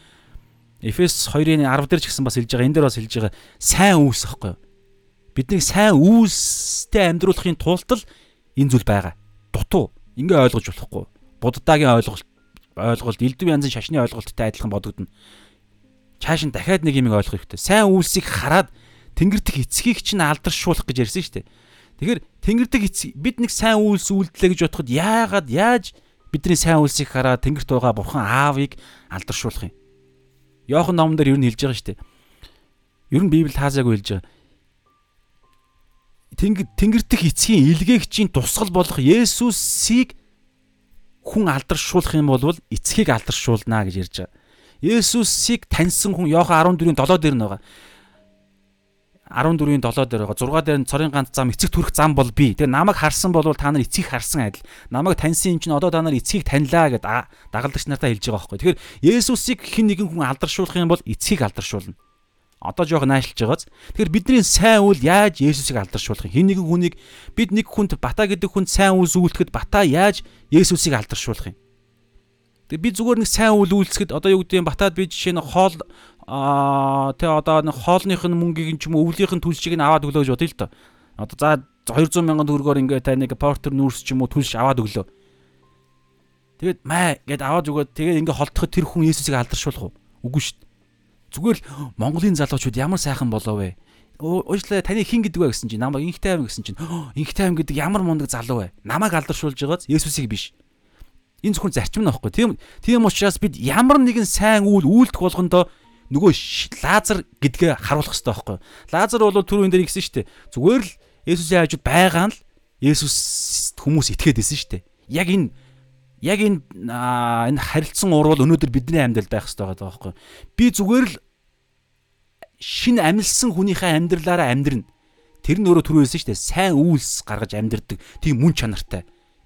Эфес 2-ын 10 дээр ч гэсэн бас хэлж байгаа. Энэ дээр бас хэлж байгаа. Сайн үйлс байхгүй юу? биднийг сайн үйлстэй амьдруулахын тулд л энэ зүйл байгаа. Дутуу. Ингээ ойлгож болохгүй. Буддагийн ойлголт ойлголт элдв янзын шашны ойлголттой адилхан бодогдно. Чааш нь дахиад нэг юм ойлгох хэрэгтэй. Сайн үйлсийг хараад тэнгэрдэх эцгийг чинь алдаршуулах гэж ярьсан шүү дээ. Тэгэхээр тэнгэрдэх эцэг бид нэг сайн үйлс үйлдэлээ гэж бодоход яагаад яаж бидний сайн үйлсийг хараад тэнгэрт байгаа бурхан аавыг алдаршуулах юм? Йохан номон дээр юу нь хэлж байгаа шүү дээ. Ер нь Библи таасаагүй хэлж байгаа тэнгэр дэх эцгийн илгээгчийн тусгал болох Есүсийг хүн алдаршуулах юм бол эцгийг алдаршуулна гэж ярьж байгаа. Есүсийг таньсан хүн Иохан 14-ийн 7 дээр нь байгаа. 14-ийн 7 дээр байгаа. 6 дээр нь цорын ганц зам эцэг төрөх зам бол би. Тэгээ намайг харсан бол та нар эцгийг харсан адил. Намайг таньсан юм чинь одоо та нар эцгийг таньлаа гэд дагалдагч нартаа хэлж байгаа байхгүй. Тэгэхээр Есүсийг хэн нэгэн хүн алдаршуулах юм бол эцгийг алдаршуулна одоо жоох наашилж байгааз. Тэгэхээр бидний сайн үйл яаж Есүсийг алдаршуулах юм? Хин нэгэн хүнийг бид нэг хүнд бата гэдэг хүнд сайн үйл зөвлөхөд бата яаж Есүсийг алдаршуулах юм? Тэгээ би зүгээр нэг сайн үйл үйлсгэд одоо юу гэдэг юм батад би жишээ нь хоол аа тэ одоо нэг хоолных нь мөнгийг ч юм уу өвлийнх нь түлшийг нь аваад өглөө гэж бодъё л доо. Одоо за 200 мянган төгрөгөөр ингээ та нэг портер нүүрс ч юм уу түлш аваад өглөө. Тэгээд маа гэд аваад өгөөд тэгээд ингээ холдоход тэр хүн Есүсийг алдаршуулах уу? Үгүй шүү дээ. Зүгээр л Монголын залуучууд ямар сайхан болоо вэ? Уучлаа таны хин гэдэг вэ гэсэн чинь намайг инхтэй аим гэсэн чинь инхтэй аим гэдэг ямар мундаг залуу вэ? Намайг алдаршуулж байгааз Есүсийг биш. Энэ зөвхөн зарчим нөхгүй. Тийм тийм учраас бид ямар нэгэн сайн үйл үйлдэх болгондоо нөгөө Лазар гэдгээ харуулах хэрэгтэй байхгүй. Лазар бол түрүү энэ дээр гисэн шүү дээ. Зүгээр л Есүсийн хажууд байгаа нь л Есүс хүмүүс итгээд исэн шүү дээ. Яг энэ яг энэ энэ харилцсан урвал өнөөдөр бидний амьдралд байх хэрэгтэй байгаа байхгүй. Би зүгээр л шин амилсан хүнийхээ амьдралаараа амьдрна. Тэр нь өөрөө түрүүсэн шүү дээ. Сайн үйлс гаргаж амьдрдаг тийм мөн чанартай.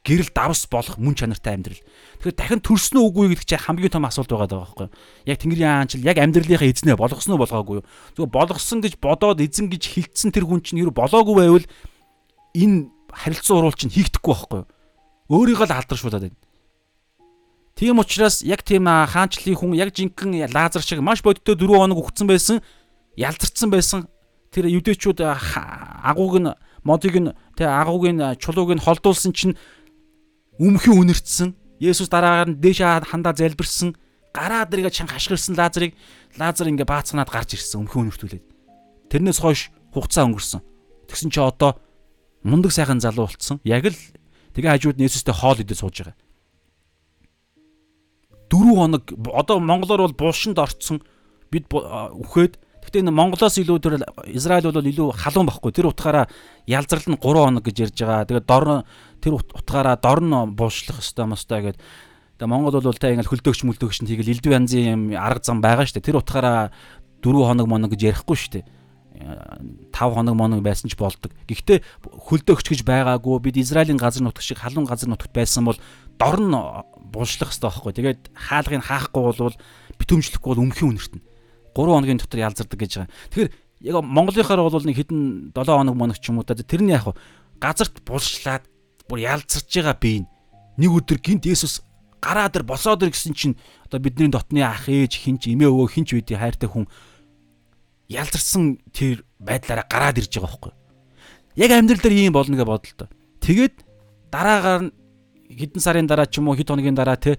Гэрэл давс болох мөн чанартай амьдрал. Тэгэхээр дахин төрснө үгүй гэдэг чинь хамгийн том асуулт байгаа байхгүй. Яг Тэнгэрийн хаанчл яг амьдралынхаа эзнээ болгосноо болгоогүй юу? Зүгээр болгосон гэж бодоод эзэн гэж хилцсэн тэр хүн чинь юу болоогүй байвал энэ харилцан уруул чинь хийгдэхгүй байхгүй юу? Өөрийгөө л алдаршуулад байна. Тийм учраас яг тийм хаанчлалын хүн яг жинхэнэ лазар шиг маш бодиттой 4 хоног өгцөн байсан, ялзарцсан байсан. Тэр юдэчүүд агууг нь модыг нь тэг агууг нь чулууг нь холдуулсан чинь өмхөн үнэрчсэн. Есүс дараагаар нь дээш хандаа залбирсан. Гараа дэргээ чанга хашгирсан лазарыг лазар ингээ баацнаад гарч ирсэн өмхөн үнэртүүлээд. Тэрнээс хойш хугацаа өнгөрсөн. Тэгсэн чи одоо мундаг сайхан залуу болцсон. Яг л тэгээ хажууд нь Есүстэй хоол идэж сууж байгаа 4 хоног одоо монголоор бол булшинд орцсон бид үхээд гэхдээ энэ монголоос илүү тэр Израиль бол илүү халуун байхгүй тэр утгаараа ялзрал нь 3 хоног гэж ярьж байгаа. Тэгээд дор тэр утгаараа дор нь булшлах хэвээр мостой гэдэг. Тэгээ Монгол бол та ингээл хөлдөөгч мүлдөөгч нь тийгэл элдв янзын юм арга зам байгаа шүү дээ. Тэр утгаараа 4 хоног моног гэж ярихгүй шүү дээ. 5 хоног моног байсан ч болдог. Гэхдээ хөлдөө өчгөж байгаагүй бид Израилийн газар нутг шиг халуун газар нутгт байсан бол дор нь булшлах хэрэгтэй байхгүй. Тэгээд хаалгыг хаахгүй бол битүүмжлэхгүй бол өмхийн үнэртэн. 3 хоногийн дотор ялзардаг гэж байгаа. Тэгэхээр яг Монголынхаар бол нэг хэдэн 7 хоног моног ч юм уу та тэрний яг газарт булшлаад бүр ялзарч байгаа бие нэг өдөр гинт Есүс гараа дээр босоод ир гэсэн чинь одоо бидний дотны ах ээж хинч эмээ өвөө хинч байдгийг хайртай хүн ялзарсан тэр байдлаараа гараад ирж байгаа байхгүй. Яг амьдрал дээр ийм болно гэж бодлоо. Тэгээд дараагаар хэдэн сарын дараа ч юм уу хэд хоногийн дараа те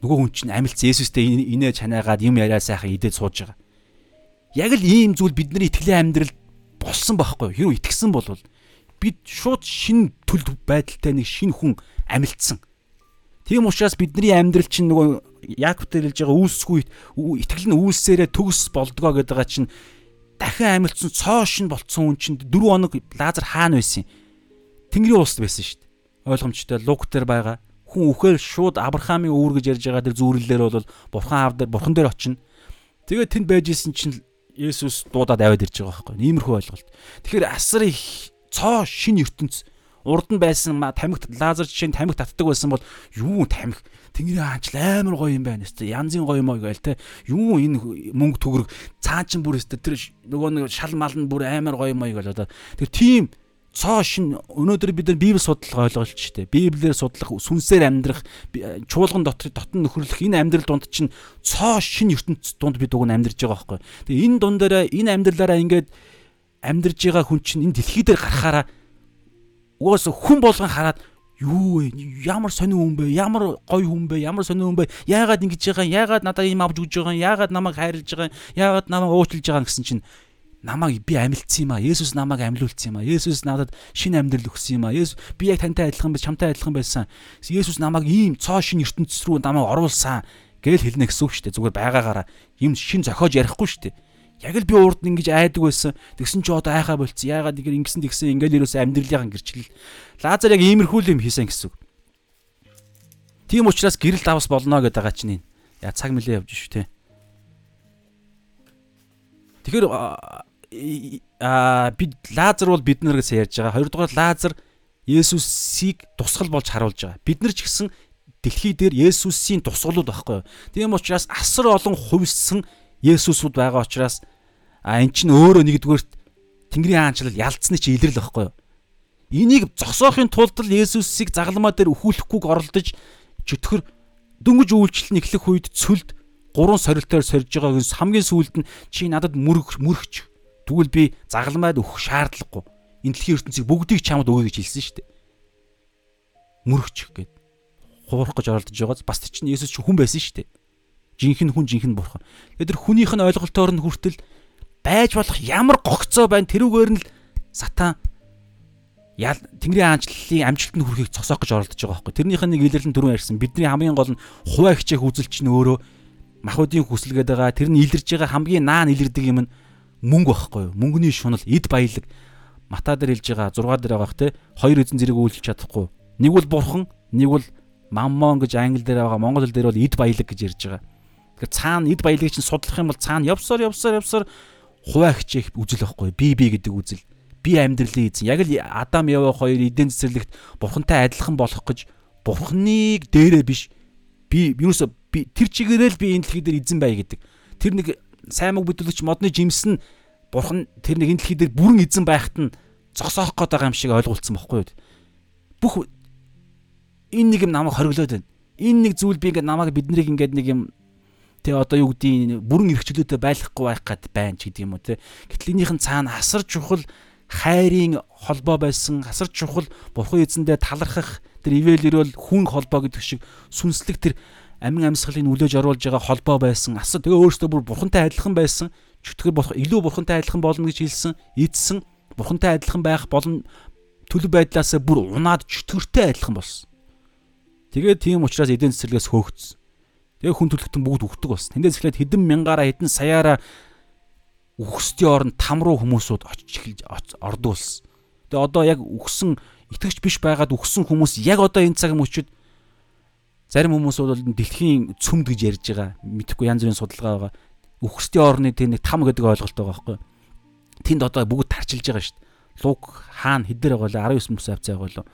нөгөө хүн чинь амилц Есүстэй инээ чанаагаад юм яриа сайхан идээд сууж байгаа. Яг л ийм зүйл бидний итгэлийн амьдрал болсон байхгүй юу? Хэрвээ итгэсэн бол бид шууд шин төл байдалтай нэг шин хүн амилцсан. Тийм учраас бидний амьдрал чинь нөгөө Яаков дээр хэлж байгаа үүсгүй итгэл нь үүсээрээ төгс болдгоо гэдэг байгаа чинь дахин амилцсан цоо шин болцсон хүн чинь 4 хоног Лазар хаана байсан юм? Тэнгэрийн улсад байсан шүү дээ. Ойлгомжтой луг дээр байгаа. Хүн үхээр шууд Авраамийн өвөр гэж ярьж байгаа тэр зүүрлэлээр бол бурхан аав дээр бурхан дээр очино. Тэгээд тэнд байж исэн чинь Есүс дуудаад аваад ирж байгаа байхгүй. Иймэрхүү ойлголт. Тэгэхээр асар их цоо шин ертөнц урд нь байсан тамхит лазер жишээ нь тамхи татдаг байсан бол юу тамхи Тэнгэрийн хаанч амар гоё юм байна өстой. Янзын гоё мой гээл те. Юу энэ мөнгө төгрөг цаа чин бүр өстой. Тэр нөгөө нэг шал мал нь бүр амар гоё мой гээл одоо. Тэр тийм цоо шин өнөөдөр бид нар библи судлага ойлголч штэ. Библиэр судлах, сүнсээр амьдрах, чуулган дотор дотн нөхөрлөх энэ амьдрал дунд чинь цоо шин ертөнц дунд бид уг нь амьдарч байгаа байхгүй. Тэгээ энэ дундаараа энэ амьдралаараа ингээд амьдарж байгаа хүн чинь энэ дэлхий дээр гарахаараа угаас хүн болгон хараад юу вэ? Ямар сонин хүн бэ? Ямар гоё хүн бэ? Ямар сонин хүн бэ? Яагаад ингэж байгаа? Яагаад надад ийм авч өгж байгаа? Яагаад намайг хайрлаж байгаа? Яагаад намайг уучлж байгаа гэсэн чинь намайг би амилцсан юм а. Есүс намайг амьлуулсан юм а. Есүс надад шинэ амьдрал өгсөн юм а. Есүс би яг тантай адилхан байж, чамтай адилхан байсан. Есүс намайг ийм цоо шин ертөнцийн рүү намайг оруулсан гэж хэлнэ гэсэн үг шүү дээ. Зүгээр байгаагаараа юм шин зохиож ярихгүй шүү дээ. Яг л би урд нь ингэж айдаг байсан. Тэгсэн чи одоо айхаа болцсон. Яагаад ингэ ингэсэн тэгсэн ингээл юусэн амьдралын гэрчлэл. Лазар яг иймэрхүү юм хийсэн гэсэн үг. Тийм учраас гэрэл давс болно гэдэг байгаа чинь яа цаг мөлөө явж шүү те. Тэгэхээр аа бид Лазар бол бид наргаас ярьж байгаа. Хоёрдугаар Лазар Есүсийг тусгал болж харуулж байгаа. Бид нар ч гэсэн дэлхий дээр Есүсийн тусгалууд байхгүй юу. Тийм учраас асар олон хувьсан Есүсүүд байгаа учраас а эн чинь өөрөө нэгдүгээр Тэнгэрийн хаанчлал ялцсны чи илрэл байхгүй юу? Энийг зогсоохын тулд л Есүсийг загалмаа дээр өхүүлэхгүйг оролдож чөтгөр дөнгөж үйлчлэл нь эхлэх үед цөлд гурван сорилтоор сорж байгааг хамгийн сүүлд нь чи надад мөрөх мөрөгч. Тэгвэл би загалмаад өгөх шаардлагагүй. Энэ дэлхийн ертөнцийг бүгдийг чамд өгье гэж хэлсэн шүү дээ. Мөрөгч гэд. Хуурах гэж оролдож байгааз бас чинь Есүс ч хүн байсан шүү дээ жинхэнэ хүн жинхэнэ бурхан. Тэгээд тэр хүнийх нь ойлголтоор нь хүртэл байж болох ямар гогцоо байна тэрүүгээр нь л сатан ял Тэнгэрийн хаанчлалын амжилтанд хүрэхийг цосоох гэж оролдож байгаа байхгүй. Тэрнийх нь нэг илэрлэн дөрөв ярьсан. Бидний хамгийн гол нь хуваа хичээх үзэлч нь өөрөө махуудын хүсэлгээд байгаа. Тэр нь илэрж байгаа хамгийн наан илэрдэг юм нь мөнгө байхгүй юу? Мөнгөний шунал, эд баялаг. Мата дээр хэлж байгаа 6 дээр байгаах те хоёр эзэн зэрэг үйлчлж чадахгүй. Нэг бол бурхан, нэг бол маммон гэж англи дээр байгаа. Монгол хэл дээр бол эд баялаг гэж ярьж байгаа. Тэгэхээр цаана эд баялагийг чинь судлах юм бол цаана явсаар явсаар явсаар хуваа хичээх үзэл байхгүй би би гэдэг үзэл. Би амьдралын эзэн. Яг л Адам Ява хоёр эдийн цэцэрлэгт бурхантай адилхан болох гэж бурхныг дээрээ биш би юусо би тэр чигээрээ л би энэ дэлхий дээр эзэн бай гэдэг. Тэр нэг сайн мог бүдүүлэгч модны жимс нь бурхан тэр нэг энэ дэлхий дээр бүрэн эзэн байхад нь зогсоох гээд байгаа юм шиг ойлгуулсан бохгүй юу? Бүх энэ нэг юм намайг хориглоод байна. Энэ нэг зүйл би ингээд намайг биднийг ингээд нэг юм Тэ одоо юу гэдгийг бүрэн эрхчлөөтэй байлгахгүй байх гад байна ч гэдэг юм уу те. Гэтэл энийх нь цаана асар чухал хайрын холбоо байсан, асар чухал бурхан эзэндээ талархах тэр ивэл ирэл хүн холбоо гэдэг шиг сүнслэг тэр амин амьсгалыг нөлөөж оруулж байгаа холбоо байсан. Асар тэгээ өөрөөсөө бүр бурхантай адилхан байсан. Чөтгөр болох илүү бурхантай адилхан болно гэж хэлсэн. Эдсэн бурхантай адилхан байх болон төлөв байдлаас бүр унаад чөтгөртэй адилхан болсон. Тэгээд тийм учраас эдийн цэцэрлэгээс хөөгцсөн. Тэгээ хүн төлөвтөн бүгд өгдөг бас. Тэндээс эхлээд хэдэн мянгаараа хэдэн саяараа үхсдийн оронд там руу хүмүүсүүд очиж эхэлж ордог болсон. Тэгээ одоо яг үхсэн итгэж биш байгаад үхсэн хүмүүс яг одоо энэ цаг мөчид зарим хүмүүс бол дэлхийн цөмд гэж ярьж байгаа. Мэдхгүй янз бүрийн судалгаа байгаа. үхсдийн орны тэр нэг там гэдэг ойлголт байгаа байхгүй. Тэнд одоо бүгд тарчилж байгаа шүү дээ. Луг хаана хэдээр байгаа лээ 19 мөс авцаа байгаа лөө.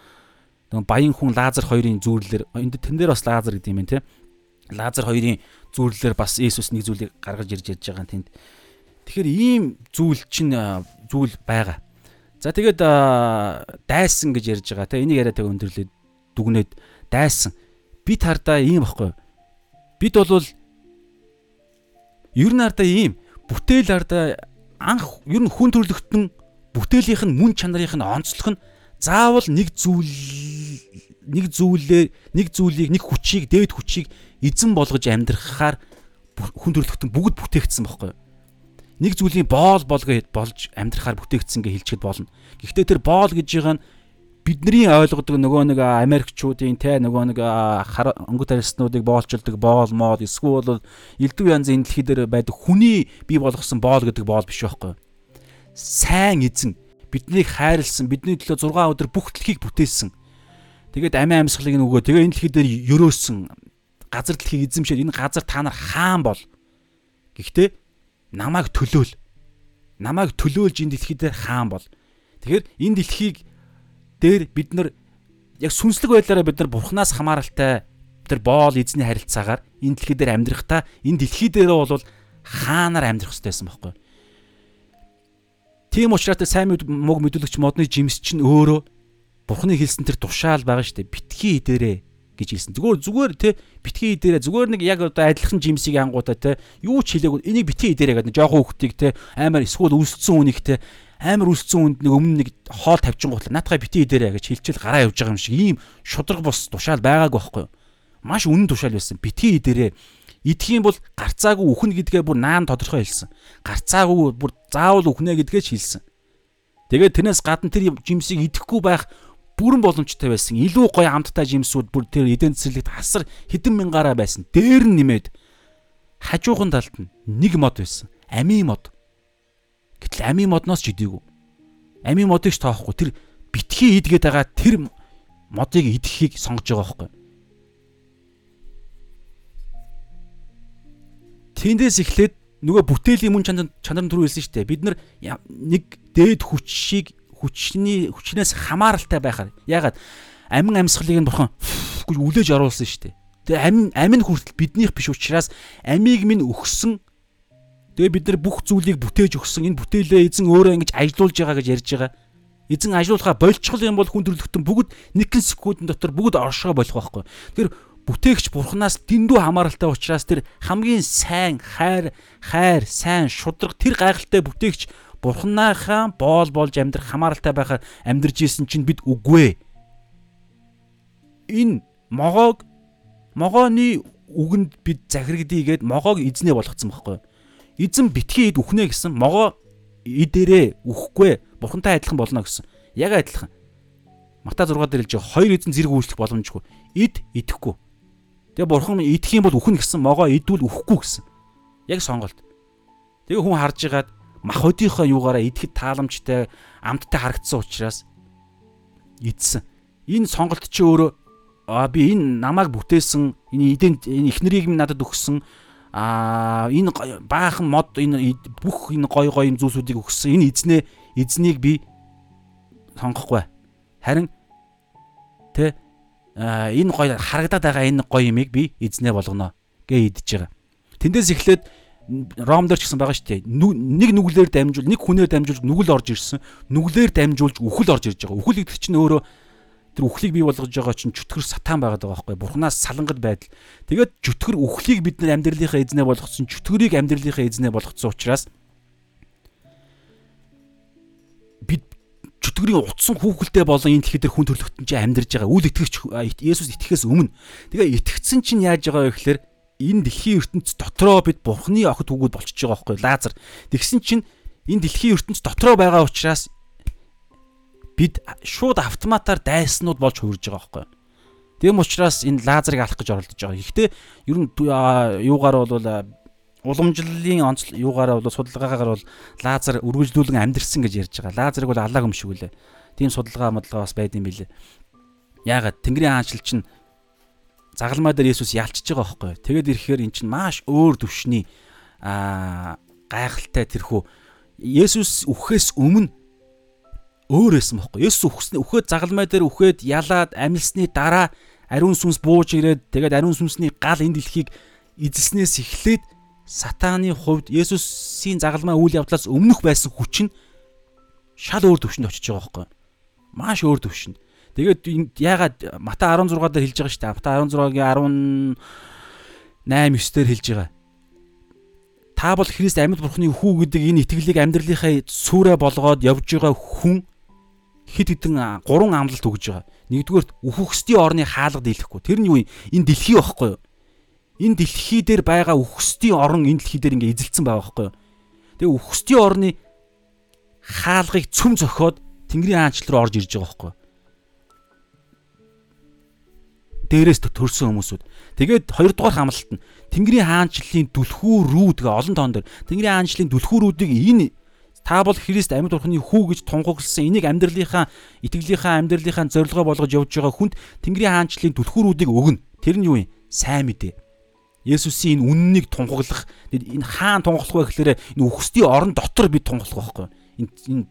Тэгвэл баян хүн Лазар хоёрын зүүрлэлэр энд тэн дээр бас Лазар гэдэг юм байна те. Лазар хоёрын зүүрлэлэр бас Иесус нэг зүйлийг гаргаж ирж ярьж байгаа тэнд. Тэгэхээр ийм зүйл чинь зүйл байгаа. За тэгээд дайсан гэж ярьж байгаа те. Энийг яриад байгаа өндөрлөөд дүгнээд дайсан би тардаа ийм баггүй. Бид бол ер нь ардаа ийм бүтээл ардаа анх ер нь хүн төрлөختн бүтээлийнх нь мөн чанарынх нь онцлог нь заавал нэг зүйл нэг зүйлээ нэг зүйлийг нэг хүчийг дээд хүчийг эзэн болгож амьдрахаар хүн төрлөختн бүгд бүтээгдсэн байхгүй юу? нэг зүйлийн боол болгоо болж амьдрахаар бүтээгдсэн гэж хэлчихэд болно. Гэхдээ тэр боол гэж байгаа нь бидний ойлгодог нөгөө нэг Америкчуудын те нөгөө нэг өнгөт арьснуудыг боолчилдаг боол мод эсвэл элдв янзын дэлхий дээр байдаг хүний бий болгосон боол гэдэг боол биш байхгүй? Сайн эзэн биднийг хайрлсан, бидний төлөө 6 өдөр бүх дэлхийг бүтээсэн. Тэгээд амиа амьсгалыг нөгөө тэгээ энэ дэлхий дээр өрөөсөн газар дэлхийг эзэмшээд энэ газар та нар хаан бол. Гэхдээ намайг төлөөл. Намайг төлөөлж энэ дэлхий дээр хаан бол. Тэгэхээр энэ дэлхийг дээр бид нар яг сүнслэг байдлаараа бид нар бурхнаас хамааралтай тэр боол эзний харилцаагаар энэ дэлхий дээр амьдрахдаа энэ дэлхий дээрээ бол хаанаар амьдрах хэрэгтэй байсан байхгүй? Тийм учраас сайн мог мэдүүлэгч модны жимс чинь өөрөө Бурхны хэлсэн тэр тушаал байгаа шүү дээ. Битгий дээрээ гэж хэлсэн. Зүгээр зүгээр те битгий дээрээ зүгээр нэг яг одоо адилхан жимсийг ангуудаа те юу ч хэлээгүй энийг битгий дээрээ гэдэг жоохон хүүхдийг те амар эсвэл үлссэн үнийг те амар үлссэн үнд нэг өмнө нэг хоол тавьчин гутлаа наатахаа битгий дээрээ гэж хэлчихэл гараа явж байгаа юм шиг ийм шудраг бос тушаал байгаагүй байхгүй юу? Маш үнэн тушаал байсан. Битгий дээрээ идэх юм бол гарцаагүй үхэн гэдгээ бүр наан тодорхой хэлсэн. Гарцаагүй бүр заавал үхнэ гэдгээ ч хэлсэн. Тэгээд тэрнээс гадна тэр жимсийг идэхгүй байх бүрэн боломжтой байсан. Илүү гоё амттай жимсүүд бүр тэр эдэн цэцэрлэгт хасар хэдэн мянгаараа байсан. Дээр нь нэмээд хажуухан талд нь нэг мод байсан. Ами мод. Гэтэл ами модноос ч идээгүй. Ами модыг ч тоохгүй. Тэр битгий идгээд байгаа тэр модыг идэхийг сонгож байгаа байхгүй. Тэндээс эхлээд нөгөө бүтээлийн мөн чанар чанар төрөө хэлсэн шүү дээ. Бид нэг дээд хүчийг хүчний хүчнээс хамааралтай байхаар ягаад амин амьсгалыг нь бурхан гэж үлээж оруулсан шүү дээ. Тэгээ амин амин хүртэл биднийх биш учраас амийг минь өгсөн. Тэгээ бид нар бүх зүйлийг бүтээж өгсөн. Энэ бүтээлээ эзэн өөрөө ингэж ажилуулж байгаа гэж ярьж байгаа. Эзэн ажилуулхаа болчихл юм бол хүн төрлөختөн бүгд нэгэн секундын дотор бүгд оршоо болох байхгүй. Тэр бүтээгч бурхнаас дэндүү хамааралтай учраас тэр хамгийн сайн хайр хайр сайн шудраг тэр гайхалтай бүтээгч бурхнаахаа боол болж амьдрах хамааралтай байхаар амьдарч исэн чинь бид үгүй энэ могоог могооны үгэнд бид захирагдъя гэд могоог эзнээ болгоцсон байхгүй эзэн битгий ид үхнэ гэсэн могоо идэрээ үхэхгүй бурхантай адилхан болно гэсэн яг адилхан Мата 6 дээр хэлж байгаа хоёр эзэн зэрэг үйлчлэх боломжгүй ид идэхгүй Тэгээ бурхан идэх юм бол үхэн гэсэн могоо идвэл үхэхгүй гэсэн. Яг сонголт. Тэгээ хүн харж игаад мах өдийнхөө юугаараа идэхэд тааламжтай амттай харагдсан учраас идсэн. Энэ сонголт чи өөрөө а би энэ намайг бүтээсэн энэ эдэн энэ эхнэрийг минь надад өгсөн а энэ баахан мод энэ бүх энэ гой гой зүйлсүүдийг өгсөн энэ эзнээ эзнийг би сонгохгүй харин тэ энэ гоё харагдаад байгаа энэ гоё юмыг би эзнээ болгоно гэж идэж байгаа. Тэндээс эхлээд Ром дээр ч гэсэн байгаа шүү дээ. Нэг нүглээр дамжуул, нэг хүнээр дамжуулж нүгэл орж ирсэн. Нүглээр дамжуулж үхэл орж ирж байгаа. Үхэл гэдэг чинь өөрөө тэр үхлийг бий болгож байгаа чинь чөтгөр сатан байгаад байгаа байхгүй бурхнаас салангад байдал. Тэгээд чөтгөр үхлийг бид нар амьдралынхаа эзнээ болгоцсон, чөтгөрийг амьдралынхаа эзнээ болгоцсон учраас бид чөтгөрийн утсан хүүхэлтэй болон энэ дэлхий дээр хүн төрлөختөн чинь амьдарж байгаа. Үл итгэгч Есүс итгэхээс өмнө. Тэгээ итгэцэн чинь яаж байгаа вэ гэхээр энэ дэлхийн ертөнц дотроо бид Бурхны охид хүүгүүд болчихж байгаа байхгүй Лазар. Тэгсэн чинь энэ дэлхийн ертөнц дотроо байгаа учраас бид шууд автоматар дайснууд болж хувирж байгаа байхгүй. Тэм учраас энэ Лазарыг алах гэж оролдож байгаа. Гэхдээ ер нь юугаар бол уламжлалын онцл юугаараа бол судалгаагаар бол лазер үргэлжлүүлэн амьдрсан гэж ярьж байгаа. Лазерыг бол аллаа гомшгүлээ. Тийм судалгаа модлого бас байд юм билээ. Яагаад Тэнгэрийн хаанчл чинь загалмай дээр Есүс ялчж байгаа байхгүй. Тэгээд ирэхээр эн чинь маш өөр төвшний аа гайхалтай тэрхүү Есүс үхэхээс өмнө өөр байсан байхгүй. Есүс үхснээ үхээд загалмай дээр үхээд ялаад амилсны дараа ариун сүнс бууж ирээд тэгээд ариун сүнсний гал энэ дэлхийг эзэлснээс эхлээд сатааны хувьд Есүсийн загалмай үйл явдлаас өмнөх байсан хүч нь шал өөр төвшөнд очиж байгаа байхгүй. Маш өөр төвшөнд. Тэгээд яагаад Матай 16 дээр хэлж байгаа шүү дээ. Матай 16-гийн 18 9 дээр хэлж байгаа. Та бол Христ амьд бурхны хүү гэдэг энэ итгэлийг амьдралынхаа сүрэ болгоод явж байгаа хүн хит хитэн гурван амлалт өгж байгаа. Нэгдүгээрт үхөхсдийн орны хаалга дийлэхгүй. Тэр нь юу юм? Энэ дэлхий байхгүй юу? Энэ дэлхий дээр байгаа үхсдийн орон энэ дэлхий дээр ингээ эзэлсэн байгаа байхгүй юу? Тэгээ үхсдийн орны хаалгыг цөм зөхиод Тэнгэрийн хаанчлал руу орж ирж байгаа байхгүй юу? дээрээс төрсэн хүмүүсүүд. Тэгээд хоёрдугаар хамлалт нь Тэнгэрийн хаанчлалын дүлхүү рүү тэгээ олон тоон дээр Тэнгэрийн хаанчлалын дүлхүү рүүдийг энэ та бол Христ амьд бурхны хүү гэж тунхагласан энийг амьдралынхаа итгэлийнхаа амьдралынхаа зорилгоо болгож явж байгаа хүнд Тэнгэрийн хаанчлалын дүлхүү рүүдийг өгнө. Тэр нь юу юм? Сайн мэдээ. Есүсийн энэ үннийг тунхаглах энэ хаан тунхаглах вэ гэхээр энэ үхсдийн орон дотор бид тунхаглах байхгүй. Энэ энэ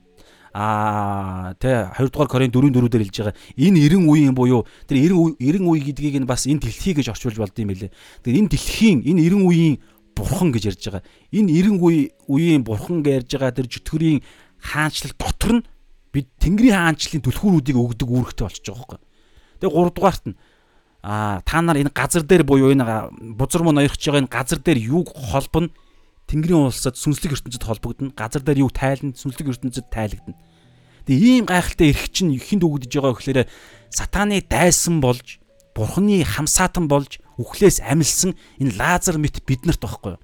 аа тэ 2 дугаар Коринт 4-4 дээр хэлж байгаа энэ 90 үеийн буюу тэр 90 90 үе гэдгийг нь бас энэ дэлхий гэж орчуулж болд юм байлээ. Тэгэхээр энэ дэлхийн энэ 90 үеийн бурхан гэж ярьж байгаа. Энэ 90 үе үеийн бурхан гэж ярьж байгаа тэр жүтгэрийн хаанчлал дотор нь бид Тэнгэрийн хаанчлалын түлхүүрүүдийг өгдөг үүрэгтэй болчихж байгаа байхгүй. Тэгээ 3 дугаарт нь аа та нар энэ газар дээр буюу энэ бузар мөн ноёрхож байгаа энэ газар дээр юуг холбоно Тэнгэрийн улсад сүнслэг ертөнцид холбогдно. Газар дээр юу тайлна, сүнслэг ертөнцид тайлагдана. Тэгээ ийм гайхалтай эрх чинь ихэнд өгдөж байгаа гэхээр сатааны дайсан болж, бурхны хамсаатан болж, үхлээс амилсан энэ лазар мэт биднэрт байхгүй юу?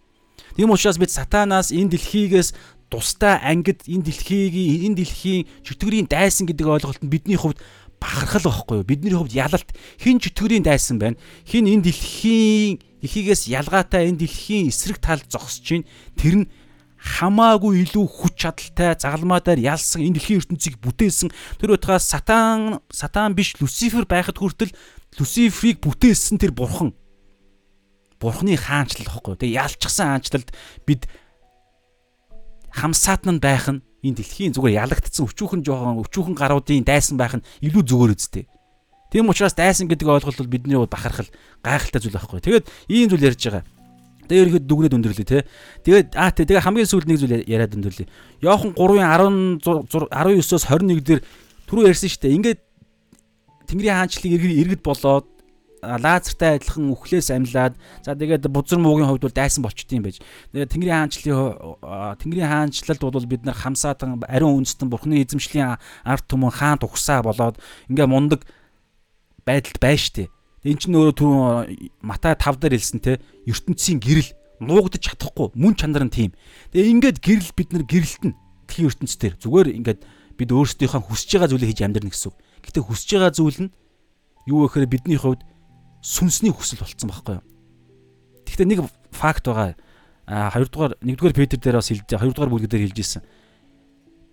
Тийм учраас бид сатанаас энэ дэлхийгээс тусдаа ангид энэ дэлхийг энэ дэлхийн чөтгөрийн дайсан гэдэг ойлголт нь бидний хувьд бахархал байхгүй юу? Бидний хувьд ялалт хин чөтгөрийн дайсан байна. Хин энэ дэлхийн дэлхийгээс ялгаатай энэ дэлхийн эсрэг талд зогсож чинь тэр нь хамаагүй илүү хүч чадалтай загалмаадаар ялсан энэ дэлхийн ертөнцийг бүтээсэн тэр утгаас сатан сатан биш люцифер байхад хүртэл люциферийг бүтээсэн тэр бурхан бурхны хаанчлал واخгүй. Тэгээ ялчсан хаанчлалд бид хамсаатан байх нь энэ дэлхийн зүгээр ялагдсан өчүүхэн жоохон өчүүхэн гаруудын дайсан байх нь илүү зүгээр үсттэй. Тийм учраас дайсан гэдэг ойлголт бол бидний бол бахархал гайхалтай зүйл байхгүй. Тэгээд ийм зүйл ярьж байгаа. Тэгээ ерөөд дүгнээд өндөрлөө те. Тэгээд аа тэгээ хамгийн сүүлд нэг зүйл яриад өндөрлөө. Йохан 3-ын 19-оос 21 дээр түрүү ярьсан шүү дээ. Ингээд Тэнгэрийн хаанчлалыг иргэд болоод лазертай адилхан үхлээс амьлаад за тэгээд бузар муугийн хувьд бол дайсан болчт юм байж. Тэгээд Тэнгэрийн хаанчлалын Тэнгэрийн хаанчлалд бол бид нар хамсаатан ариун үндэстэн бурхны эзэмшлийн ард түмэн хаан тухсаа болоод ингээ мундаг байдалд байна штэ. Эн чинь өөрөө түрүүн Матай 5 дээр хэлсэн те ертөнцийн гэрэл нуугдаж чадахгүй мөн чанар нь тийм. Тэгээ ингээд гэрэл бид нар гэрэлтэн тхий ертөнцийн зүгээр ингээд бид өөрсдийнхөө хүсэж байгаа зүйлийг хийж амьдрна гэсэн үг. Гэтэ хүсэж байгаа зүйл нь юу гэхээр бидний хувьд сүнсний хүсэл болцсон байхгүй юу? Гэхдээ нэг факт байгаа. А хоёрдугаар нэгдүгээр Петр дээр бас хэлж хоёрдугаар бүлэг дээр хэлж ирсэн.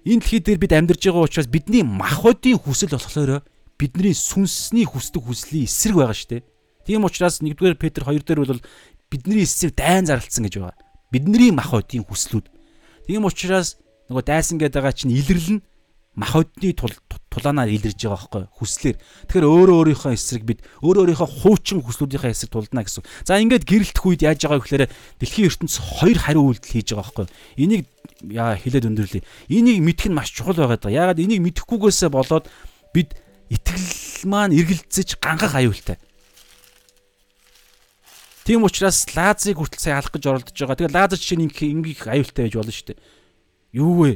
Энэ дэлхий дээр бид амьдарч байгаа учраас бидний махбодийн хүсэл болохоор бидний сүнсний хүсдэг хүслийн эсрэг байгаа шүү дээ. Тийм учраас 1-р Петр 2 дээр бол бидний эсрэг дайн зарлцсан гэж байгаа. Бидний мах одын хүслүүд. Тийм учраас нөгөө дайсан гэдэг байгаа чинь илэрлэн мах одны тулаанаар илэрж байгаа байхгүй хүслээр. Тэгэхээр өөрөө өөрийнхөө эсрэг бид өөрөө өөрийнхөө хуучин хүслүүдийнхээ эсрэг тулдана гэсэн. За ингээд гэрэлтэх үед яаж байгаа вэ гэхээр дэлхийн ертөнц хоёр хариу үйлдэл хийж байгаа байхгүй. Энийг яа хэлээд өндөрлөе. Энийг мэдэх нь маш чухал байгаад байгаа. Яагаад энийг мэдэхгүйгээсээ болоод бид итгэл маань эргэлзэж гангах аюултай. Тийм учраас лазыг хүртэл сая алах гэж оролдож байгаа. Тэгээ лазер чинь ингээх аюултай байж болно шүү дээ. Юу вэ?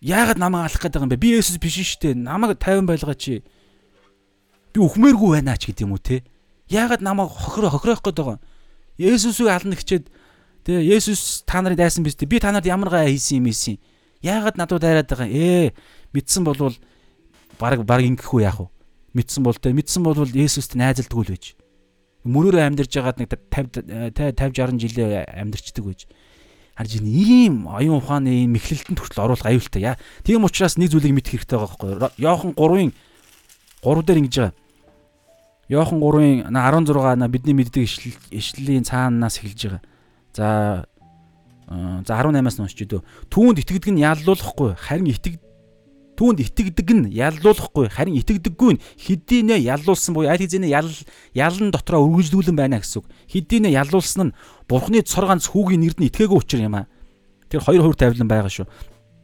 Яагаад намайг алах гэдэг юм бэ? Би Есүс биш шүү дээ. Намайг 50 байлгаа чи. Би үхмээргүй байна ч гэдэг юм уу те. Яагаад намайг хохироо хохироох гэдэг юм? Есүсийг ална гэчээд тэгээ Есүс та нарын дайсан биз дээ. Би та нарт ямар гай хийсэн юм ийсэн. Яагаад надад дайраад байгаа юм? Ээ мэдсэн болвол баг баг ингэх үү яах вэ? Мэдсэн бол тэ мэдсэн бол Есүст найзалдгүй л байж. Мөрөөрөө амьдарч байгаад нэг 50 50 60 жилээ амьдарчдаг байж. Харж ийм оюун ухааны ийм мэхлэлтэнд хүртэл оруулах аюултай яа. Тийм учраас нэг зүйлийг мэдэх хэрэгтэй байгаа байхгүй. Йохан 3-ын 3 дээр ингэж байгаа. Йохан 3-ын 16 бидний мэддэг ишлэлийн цаанаас эхэлж байгаа. За За 18-аас нь уншиж өдөө. Түүнд итгэдэг нь яллуулахгүй харин итэг түүнд итгэдэг нь яллуулахгүй харин итгэдэггүй нь хэдийнэ яллуулсан буюу аль хэзээ ял ялан дотроо үргэлжлүүлэн байна гэсэн үг. Хэдийнэ яллуулсан нь Бурхны цор ганц хүүгийн нэрд нь итгээгүй учраас юм аа. Тэр хоёр хувь тавилан байгаа шүү.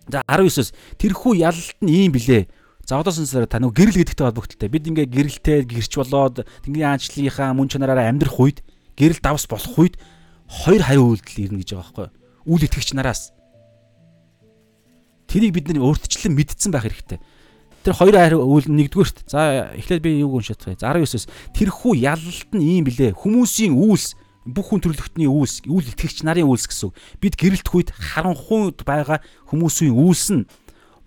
За 19-оос тэрхүү ялалт нь ийм билээ. За одоо сонсороо та нөгөө гэрэл гэдэгтэй холбогдолтой. Бид ингээ гэрэлтэй гэрч болоод тэнгэрийн аанчлалынхаа мөн чанараараа амьдрах үед гэрэл давс болох үед хоёр хариу үйлдэл ирнэ гэж байгаа байхгүй юу? Үйл итгэгч нараас. Тэрийг бид нар өөртчлэн мэдсэн байх хэрэгтэй. Тэр хоёр хариу үйл нэгдүгürt. За эхлээд би юуг унших вэ? 19-оос тэрхүү ялалт нь ийм билээ. Хүмүүсийн үйлс бүх хүн төрлөختний үйлс, үйл итгэгч нарын үйлс гэсэн. Бид гэрэлтэх үед харанхуйд байгаа хүмүүсийн үйлс нь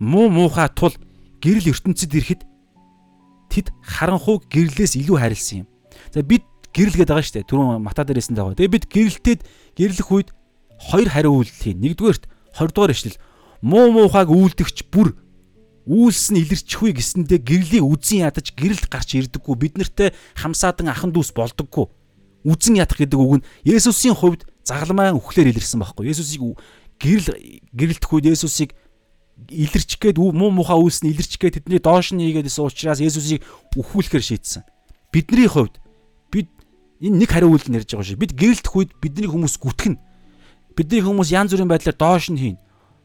муу муухай тул гэрэл ертөнцид ирэхэд тэд харанхуйг гэрлээс илүү хайрлсан юм. За бид гэрэл гээд байгаа шүү дээ. Түрүүн мата дээрээс нь байгаа. Тэгээ бид гэрэлтээд гэрлэх үед хоёр хариу үйлдэл хийн. Нэгдүгээрт 20 дугаар ишлэл муу муухайг үйлдэгч бүр үйлс нь илэрчихвээ гэсэндээ гэрлийн үзэн ядаж гэрэлд гарч ирдэггүй бид нартэй хамсаадан ахан дүүс болдоггүй үзэн ядах гэдэг үг нь Есүсийн хувьд загалмай үхлээр илэрсэн байхгүй Есүсийг гэрэл гэрэлтэх үед Есүсийг илэрчих гээд муу муухай үйлс нь илэрчих гээд тэдний доош нь хийгээдсэн учраас Есүсийг үхүүлэхээр шийдсэн. Бидний хувьд бид энэ нэг хариу үйлдэл нэрж байгаа шүү. Бид гэрэлтэх үед бидний хүмүүс гүтгэн. Бидний хүмүүс янз бүрийн байдлаар доош нь хийн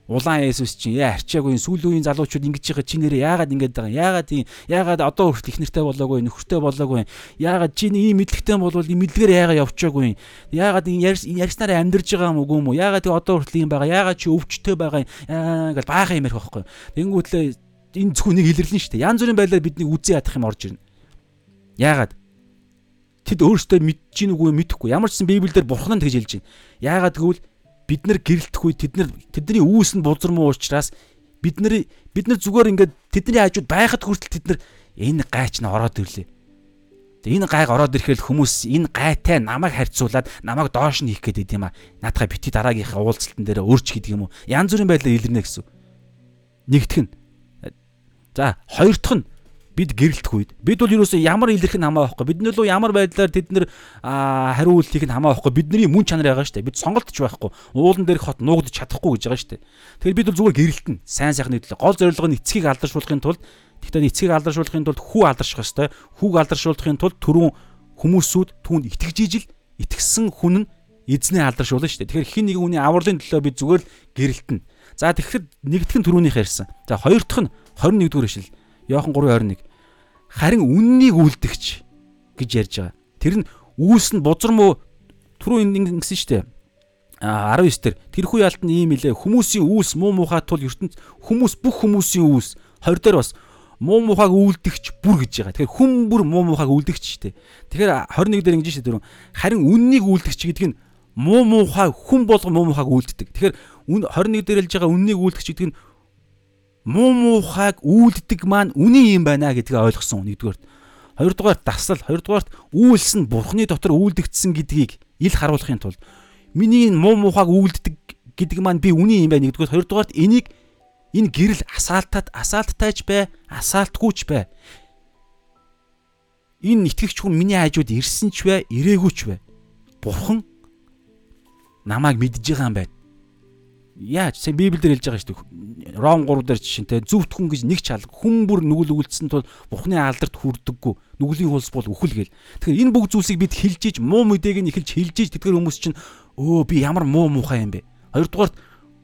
улаан Есүс чинь яа арчаагүй сүүлийн үеийн залуучууд ингэж байгаа чи нэрээ яагаад ингэж байгаа? Яагаад ийм? Яагаад одоо хүртэл их нэртэй болоогүй нөхөртэй болоогүй яагаад чи ийм мэдлэгтэй болвол ийм мэдлэгээр яагаад явчихаагүй яагаад ярьснараа амьдарж байгаа юм уу юм уу? Яагаад тэг одоо хүртэл ийм байгаа? Яагаад чи өвчтөй байгаа? Юм гэж баахан юм ярих байхгүй. Тэнгүүтлээ энэ зөвхөн нэг илэрлэн шүү дээ. Янз бүрийн байдлаар бидний үзээ ядах юм орж ирнэ. Яагаад? Тэд өөрсдөө мэдж гин үгүй мэдэхгүй. Ямар ч сан библиэлд бурхан нь тэгж хэлж байна яагаад гэвэл бид нар гэрэлтэх үед тэд нар тэдний үүс нь бузар муу учраас бид нар бид нар зүгээр ингээд тэдний хажууд байхад хүртэл тэд нар энэ гайч нь ороод ирлээ. Тэгээ энэ гайг ороод ирэхэл хүмүүс энэ гайтай намайг харьцуулаад намайг доош нь хийх гээд идэм а. Наадхаа бити дараагийнхаа уулзалтан дээр өөрч гэдэг юм уу. Янз бүрийн байдлаар илэрнэ гэсэн. Нэгдэх нь. За хоёр дахь нь бид гэрэлтэх үед бид бол юусоо ямар илэрх нь хамаа байхгүй бидний лөө ямар байдлаар тэд нэр хариу үйлдэх нь хамаа байхгүй бидний мөн чанар байгаа шүү дээ бид сонголтч байхгүй уулан дээрх хот нуугдж чадахгүй гэж байгаа шүү дээ тэгэхээр бид бол зүгээр гэрэлтэн сайн сайхны төлөө. Гол зорилго нь эцгийг алдаршуулахын тулд тэгтээ эцгийг алдаршуулахын тулд хүү алдарших ёстой. Хүүг алдаршуулахын тулд түрүүн хүмүүсүүд түүнд итгэж ижил итгэсэн хүн нь эзнээ алдаршуулна шүү дээ тэгэхээр хин нэгэн хүний авралын төлөө бид зүгээр гэрэлтэн. За тэгэхээр нэгдхэн түрүүнийх ярьсан. За хоёр дахь нь 21 дугаар ишлэл Иохан 3:21. Харин үннийг үлдэгч гэж ярьж байгаа. Тэр нь үүс нь бузар муу түрүү ингэсэн шүү дээ. А 19 дээр тэрхүү яалт нь ийм илээ. Хүмүүсийн үүс муу муухай тул ертөнд хүмүүс бүх хүмүүсийн үүс 20 дээр бас муу муухайг үлдэгч бүр гэж байгаа. Тэгэхээр хүн бүр муу муухайг үлдэгч шүү дээ. Тэгэхээр 21 дээр ингэж шүү дээ. Харин үннийг үлдэгч гэдэг нь муу муухай хүн болго муу муухайг үлддэг. Тэгэхээр 21 дээр хэлж байгаа үннийг үлдэгч гэдэг нь муу муухайг үйлддэг маань үний юм байна гэдгийг ойлгосон нэгдүгээр. Хоёрдугаар дасал, хоёрдугаарт үйлс нь бурхны дотор үйлдэгдсэн гэдгийг ил харуулахын тулд миний муу муухайг үйлддэг гэдэг маань би үний юм байна нэгдүгээр. Хоёрдугаарт энийг энэ гэрэл асаалтад асаалттайч бай, асаалтгүйч бай. Энэ итгэгч хүн миний хажууд ирсэн ч бай, ирээгүй ч бай. Бурхан намайг мэдж байгаа юм байна яаж сайн библиэлд хэлж байгаа шүү дээ. Ром 3 дээр жишээнтэй зөвхт хүн гэж нэг ч алга хүн бүр нүгэл үлдсэн тул Бурхны алдарт хүрдэггүй. Нүглийн хулс бол үхэл гээл. Тэгэхээр энэ бүх зүйлсийг бид хэлж иж муу мэдээг нь эхэлж хэлж иж тэдгээр хүмүүс чинь өө би ямар муу муухай юм бэ. Хоёрдугаарт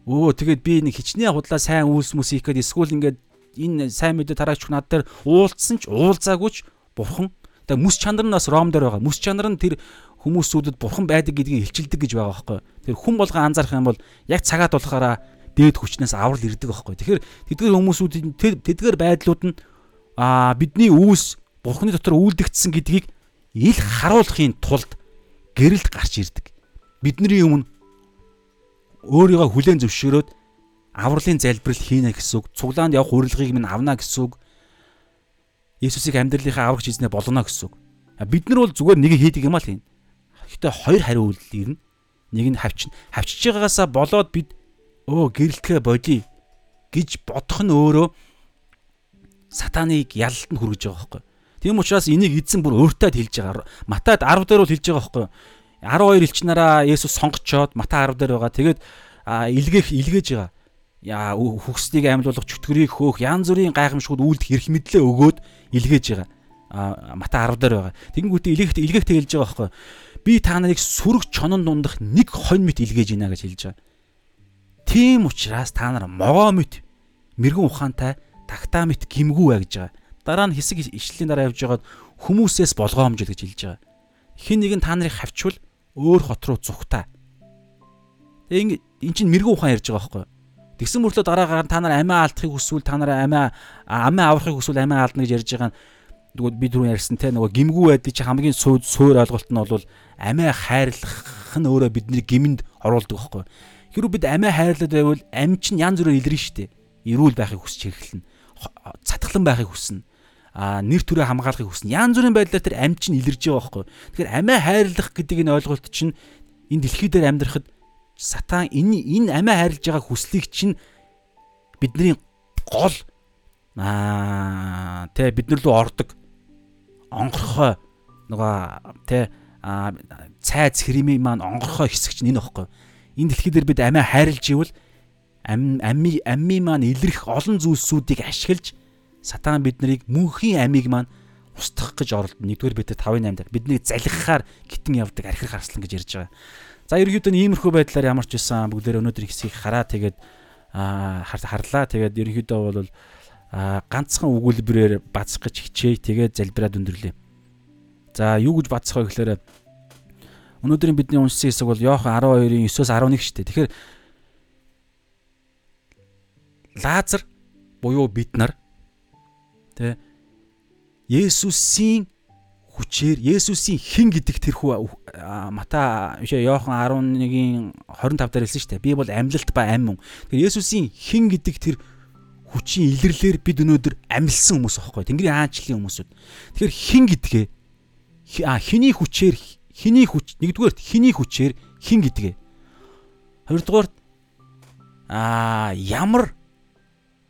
өө тэгээд би нэг хичнээн худлаа сайн үйлс мүс хийх гээд эсвэл ингээд энэ сайн мэдээ тараагч над дээр уулцсан ч уулзаагүй ч Бурхан тэгээ мүс чанар нь бас Ром дээр байгаа. Мүс чанар нь тэр хүмүүсүүдэд бурхан байдаг гэдгийг илчилдэг гэж байгаа байхгүй. Тэр хүн болгон анзаарах юм бол яг цагаад болохаараа дээд хүчнээс аврал ирдэг байхгүй. Тэгэхээр тэдгээр хүмүүсүүд тэдгээр байдлууд нь аа бидний үүс бурханы дотор үйлдэгдсэн гэдгийг ил харуулахын тулд гэрэлд гарч ирдэг. Бидний өмнө өөрийгөө хүлээн зөвшөөрөөд авралын залбирал хийнэ гэсэн үг. Цуглаанд явах урилгыг минь авна гэсэн үг. Есүсийг амьдралынхаа аврагч эзнээ болгоно гэсэн үг. Бид нар бол зүгээр нэг хийдэг юм аа л юм. Гэхдээ хоёр хариу үйлдэл ирнэ. Нэг нь хавчин. Хавчиж байгаагаасаа болоод бид өө гэрэлтгэ бодъё гэж бодох нь өөрөө сатаныг ялалтанд хүргэж байгаа байхгүй. Тийм учраас энийг эзэн бүр өөртөө хэлж байгаа. Матад 10 дээр бол хэлж байгаа байхгүй. 12 элчнараа Есүс сонгочоод Матай 10 дээр байгаа. Тэгээд илгээх илгээж байгаа. Яа хүкснийг амьлуулах, чөтгөрийг хөөх, янз бүрийн гайхамшгууд үйлдэх эрх мэдлээ өгөөд илгээж байгаа. Мата 10 дээр байгаа. Тэгэнгүүтээ илгээх илгээх хэлж байгаа байхгүй. Би та нарыг сүрэг чонон дундах нэг хонь мэт илгээж гинэ гэж хэлж байгаа. Тийм учраас та нар могоо мэт мэрэгэн ухаантай тагтаа мэт гимгүү бай гэж байгаа. Дараа нь хэсэг ишлэлийн дараа явж байгаад хүмүүсээс болгоомжл гэж хэлж байгаа. Хин нэг нь та нарыг хавчвал өөр хот руу зүхтаа. Тэгээ эн чинь мэрэгэн ухаан ярьж байгаа байхгүй юу? Тэгсэн мөртлөө дараагаар та нар амиа алдахыг хүсвэл та нар амиа амиа аврахыг хүсвэл амиа алдна гэж ярьж байгаа нь нөгөө би түрүү ярьсан те нөгөө гимгүү байдгийг чи хамгийн суур ойлголт нь бол амиа хайрлах нь өөрөө бидний гимэнд оруулдаг байхгүй. Хэрвээ бид амиа хайрлаад байвал ам чинь янз бүрээр илэрнэ штэ. Ирүүл байхыг хүсч хэрхлэн. Цатглан байхыг хүснэ а нэр төрөө хамгаалахыг хүснэ. Янз бүрийн байдлаар тэр амь чинь илэрж байгаа байхгүй. Тэгэхээр амиа хайрлах гэдэг энэ ойлголт чинь энэ дэлхий дээр амьдрахад сатан энэ энэ амиа хайрлаж байгаа хүслийг чинь бидний гол аа тэ бид нар руу ордог онгорхой нөгөө тэ цайз хрими маань онгорхой хэсэг чинь энэ багхгүй. Энэ дэлхий дээр бид амиа хайрлж ивэл ам амми амми маань илэрх олон зүйлсүүдийг ашиглаж сатан бид нарыг мөнхийн амийг маань устгах гэж оролдно. Нэгдүгээр бид 5-8 дээр бидний залхихаар гитэн явдаг архир харслан гэж ярьж байгаа. За ерөнхийдөө иймэрхүү байдлаар ямар ч байсан бүгдээр өнөөдөр хэсгийг хараа тэгээд харлаа. Тэгээд ерөнхийдөө бол ганцхан өгүүлбэрээр бацах гэж хичээе. Тэгээд залбираад өндөрлөө. За юу гэж бацах вэ гэхээр өнөөдрийн бидний уншсан хэсэг бол Иохан 12-ын 9-оос 11 шүү дээ. Тэгэхээр Лазар буюу бид нар Тэ Есүсийн хүчээр Есүсийн хэн гэдэг тэрхүү Мата биш Иохан 11-ийн 25 дээр хэлсэн шүү дээ. Би бол амьлалт ба амь мөн. Тэгэхээр Есүсийн хэн гэдэг тэр хүчийн илэрлэлээр бид өнөөдөр амьлсан хүмүүс аахгүй. Тэнгэрийн хаанчлалын хүмүүсүүд. Тэгэхээр хэн гэдгээ а хэний хүчээр хэний хүч нэгдүгээр хэний хүчээр хэн гэдгээ. Хоёрдугаар а ямар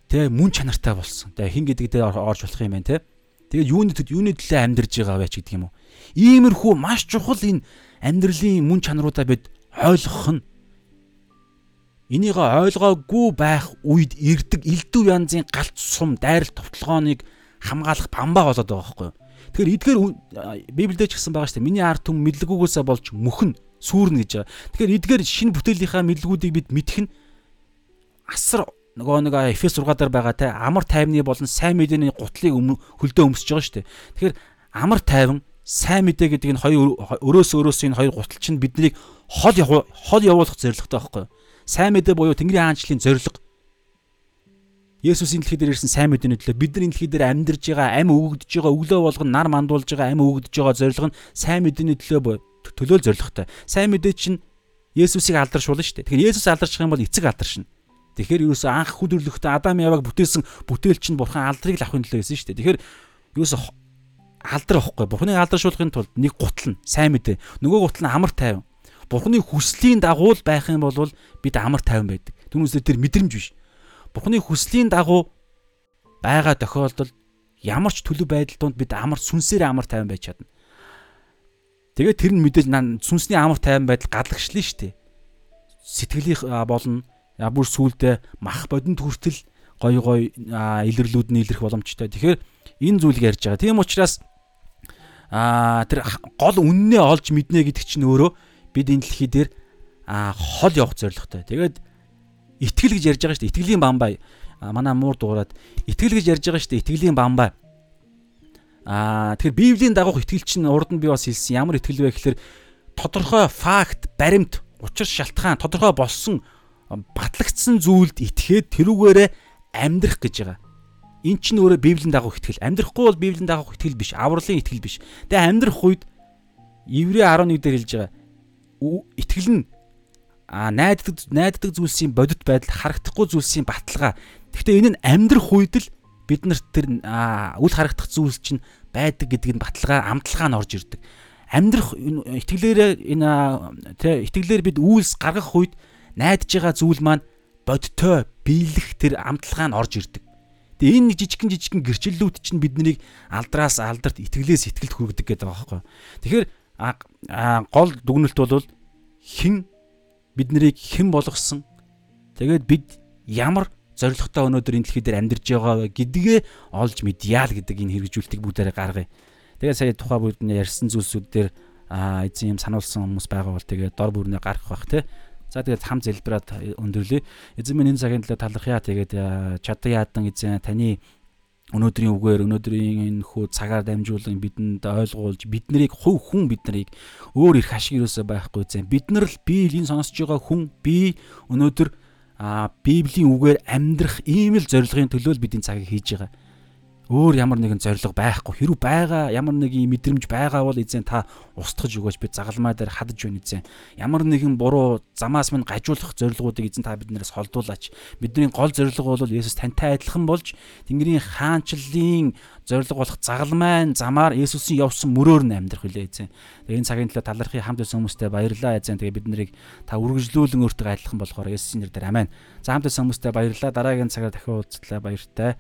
Тэ мөн чанартай болсон. Тэ хин гэдэг дээр орж болох юм байна те. Тэгээд юуны юуны төлөө амьдарж байгаа вэ ч гэдэг юм уу. Иймэрхүү маш чухал энэ амьдралын мөн чанаруудаа бид ойлгох нь Энийг ойлгоогүй байх үед ирдэг элдв янзын галт сум дайрал товтлогооныг хамгаалах бамбаа болоод байгаа байхгүй юу. Тэгэхээр эдгээр Библиэд ч гэсэн байгаа шүү дээ. Миний ард түмэн мэдлэгүүгээсээ болж мөхн сүрнэ гэж байгаа. Тэгэхээр эдгээр шинэ бүтээлийнхаа мэдлгүүдийг бид мэдэх нь асар нөгөө нэг Эфес 6 дээр байгаа те амар тайвны болон сайн мэдээний гутлыг хөлдөө өмсөж байгаа шүү дээ. Тэгэхээр амар тайван сайн мэдээ гэдэг энэ хоёр өрөөс өрөөс энэ хоёр гутал чинь биднийг хол хол явуулах зорилготой байхгүй юу? сайн мэдээ буюу Тэнгэрийн хаанчлалын зорилго. Есүс энэ дэлхий дээр ирсэн сайн мэдээний төлөө бид нар энэ дэлхий дээр амьдарж байгаа, амь өгөгдөж байгаа, өглөө болгон нар мандуулж байгаа, амь өгөгдөж байгаа зорилго нь сайн мэдээний төлөө төлөөл зорилготой. Сайн мэдээ чинь Есүсийг алдаршуулна шүү дээ. Тэгэхээр Есүс алдарчих юм бол эцэг алдаршна. Тэгэхээр юу гэсэн анх хүдөрлөхтэй Адам Яваг бүтээсэн бүтээлч нь Бурхан алдрыг авахын төлөө гэсэн шүү дээ. Тэгэхээр юу гэсэн алдар авахгүй. Бурханыг алдаршуулахын тулд нэг гутал нь сайн мэдээ. Нөгөө гутал нь амар тайван. Бурханы хүслийн дагуу байх юм бол бид амар тайван байдаг. Түүнээсээ тэр мэдрэмж биш. Бурханы хүслийн дагуу байгаа тохиолдолд ямар ч төлөв байдал донд бид амар сүнсээр амар тайван байж чадна. Тэгээд тэр нь мэдээж сүнсний амар тайван байдал гадагшлаа шүү дээ. Сэтгэлийн болон яа бүр сүулдэ мах бодонд хүртэл гой гой илэрлүүд нь илэрх боломжтой. Тэгэхээр энэ зүйлийг ярьж байгаа. Тийм учраас аа тэр гол үннээ олж мэднэ гэдэг чинь өөрөө бид энэ дэлхий дээр аа хол явах зорилготой. Тэгээд итгэл гэж ярьж байгаа шүү дээ. Итгэлийн бамбай манай муур дуурайд итгэл гэж ярьж байгаа шүү дээ. Итгэлийн бамбай. Аа тэгэхээр Библийн дагуух итгэл чинь урд нь би бас хэлсэн. Ямар итгэл вэ гэхээр тодорхой факт, баримт, учир шалтгаан, тодорхой болсон батлагдсан зүйлд итгээд тэрүүгээрээ амьдрах гэж байгаа. Эн чинь өөрөө Библийн дагуух итгэл. Амьдрахгүй бол Библийн дагуух итгэл биш, авралын итгэл биш. Тэгээ амьдрах үед Еврей 11 дээр хэлж байгаа. Итгэл нь а найддаг найддаг зүйлсийн бодит байдал харагдахгүй зүйлсийн баталгаа. Гэхдээ энэ нь амьдрах үед л бид нарт тэр үл харагдах зүйлс чинь байдаг гэдгийг баталгаа амталгаа нь орж ирдэг. Амьдрах итгэлээрээ энэ тэ итгэлээр бид үйлс гаргах үед найдаж байгаа зүйл маань бодтой биелэх тэр амтлагаа нь орж ирдэг. Тэгээ энэ жижигхэн жижигхэн гэрчлэлүүд чинь биднийг алдраас алдарт итгэлээс итгэлд хүргэдэг гэдэг байгаа байхгүй. Тэгэхээр гол дүгнэлт бол хэн бид нарыг хэн болгосон Тэгээд бид ямар зоригтой өнөөдөр энэ дэлхий дээр амьдарч байгаа гэдгээ олж мэдъя л гэдэг энэ хэрэгжүүлэлтийг бүгдээрээ гаргая. Тэгээд сая тухай бүгд нь ярьсан зүйлсүүд дээр эзэн юм сануулсан хүмүүс байгаа бол тэгээд дор бүрнээ гаргах бах те. За тэгээд хам зэлбраад өндөрлөе. Эзэн минь энэ цагийн төлөө талархъя. Тэгээд чадан яадан эзэн таны өнөөдрийн үгээр өнөөдрийн энэ хүү цагаар дамжуулан бидэнд ойлгуулж бид нарыг хувь хүн бид нарыг өөр их ашиг юусаа байхгүй зэн. Бид нар л би энэ сонсож байгаа хүн. Би өнөөдөр библийн үгээр амьдрах ийм л зорилгын төлөө л бидний цагийг хийж байгаа өөр ямар нэгэн зориг байхгүй. Хэрүү байгаа ямар нэгэн мэдрэмж байгаа бол эзэн та устгаж өгөөч бид загалмай дээр хадаж байна эзэн. Ямар нэгэн буруу замаас минь гажуулах зорилгоодыг эзэн та биднээс холдуулаач. Бидний гол зорилго бол Есүс тантай адилхан болж Тэнгэрийн хаанчлалын зорилго болох загалмай замаар Есүсийн явсан мөрөөр нь амьдрах үлээ эзэн. Тэгээ энэ цагийн төлөө талархыг хамт байсан хүмүүстээ баярлалаа эзэн. Тэгээ бид нарыг та үргэлжлүүлэн өөртөө адилхан болохоор Есүсийн нэрээр амен. За хамт байсан хүмүүстээ баярлалаа. Дараагийн цагаар дахин уулзлаа баяртай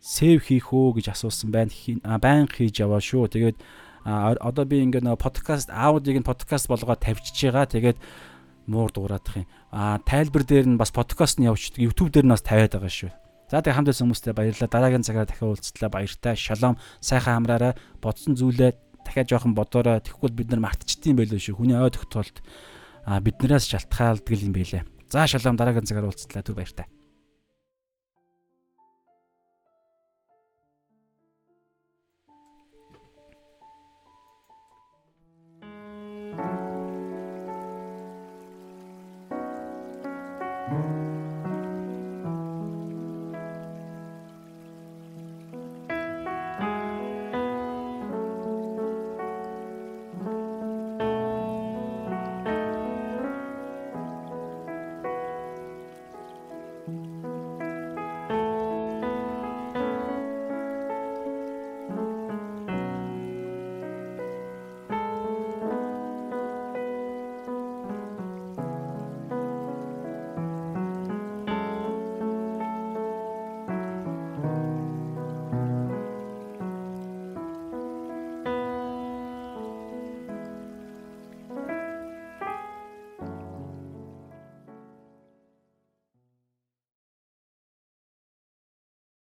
сэв хийх үү гэж асуусан байна. Байн хийж яваа шүү. Тэгээд одоо би ингээд нэг подкаст аудиог нь подкаст болгоод тавьчихж байгаа. Тэгээд муур дуураадах юм. А тайлбар дээр нь бас подкаст нь явуулдаг. YouTube дээр нь бас тавиад байгаа шүү. За тэг хамт байсан хүмүүстээ баярлалаа. Дараагийн цагаар дахин уулзтлаа баяртай. Шалом. Сайхан амраарай. Бодсон зүйлээ дахиад жоохон бодоорой. Тэгэхгүй бид нар мартчихдээ юм байлоо шүү. Хүний ой тогтолт а биднээс шалтгаалдаг юм байлээ. За шалом дараагийн цагаар уулзтлаа. Түр баяртай.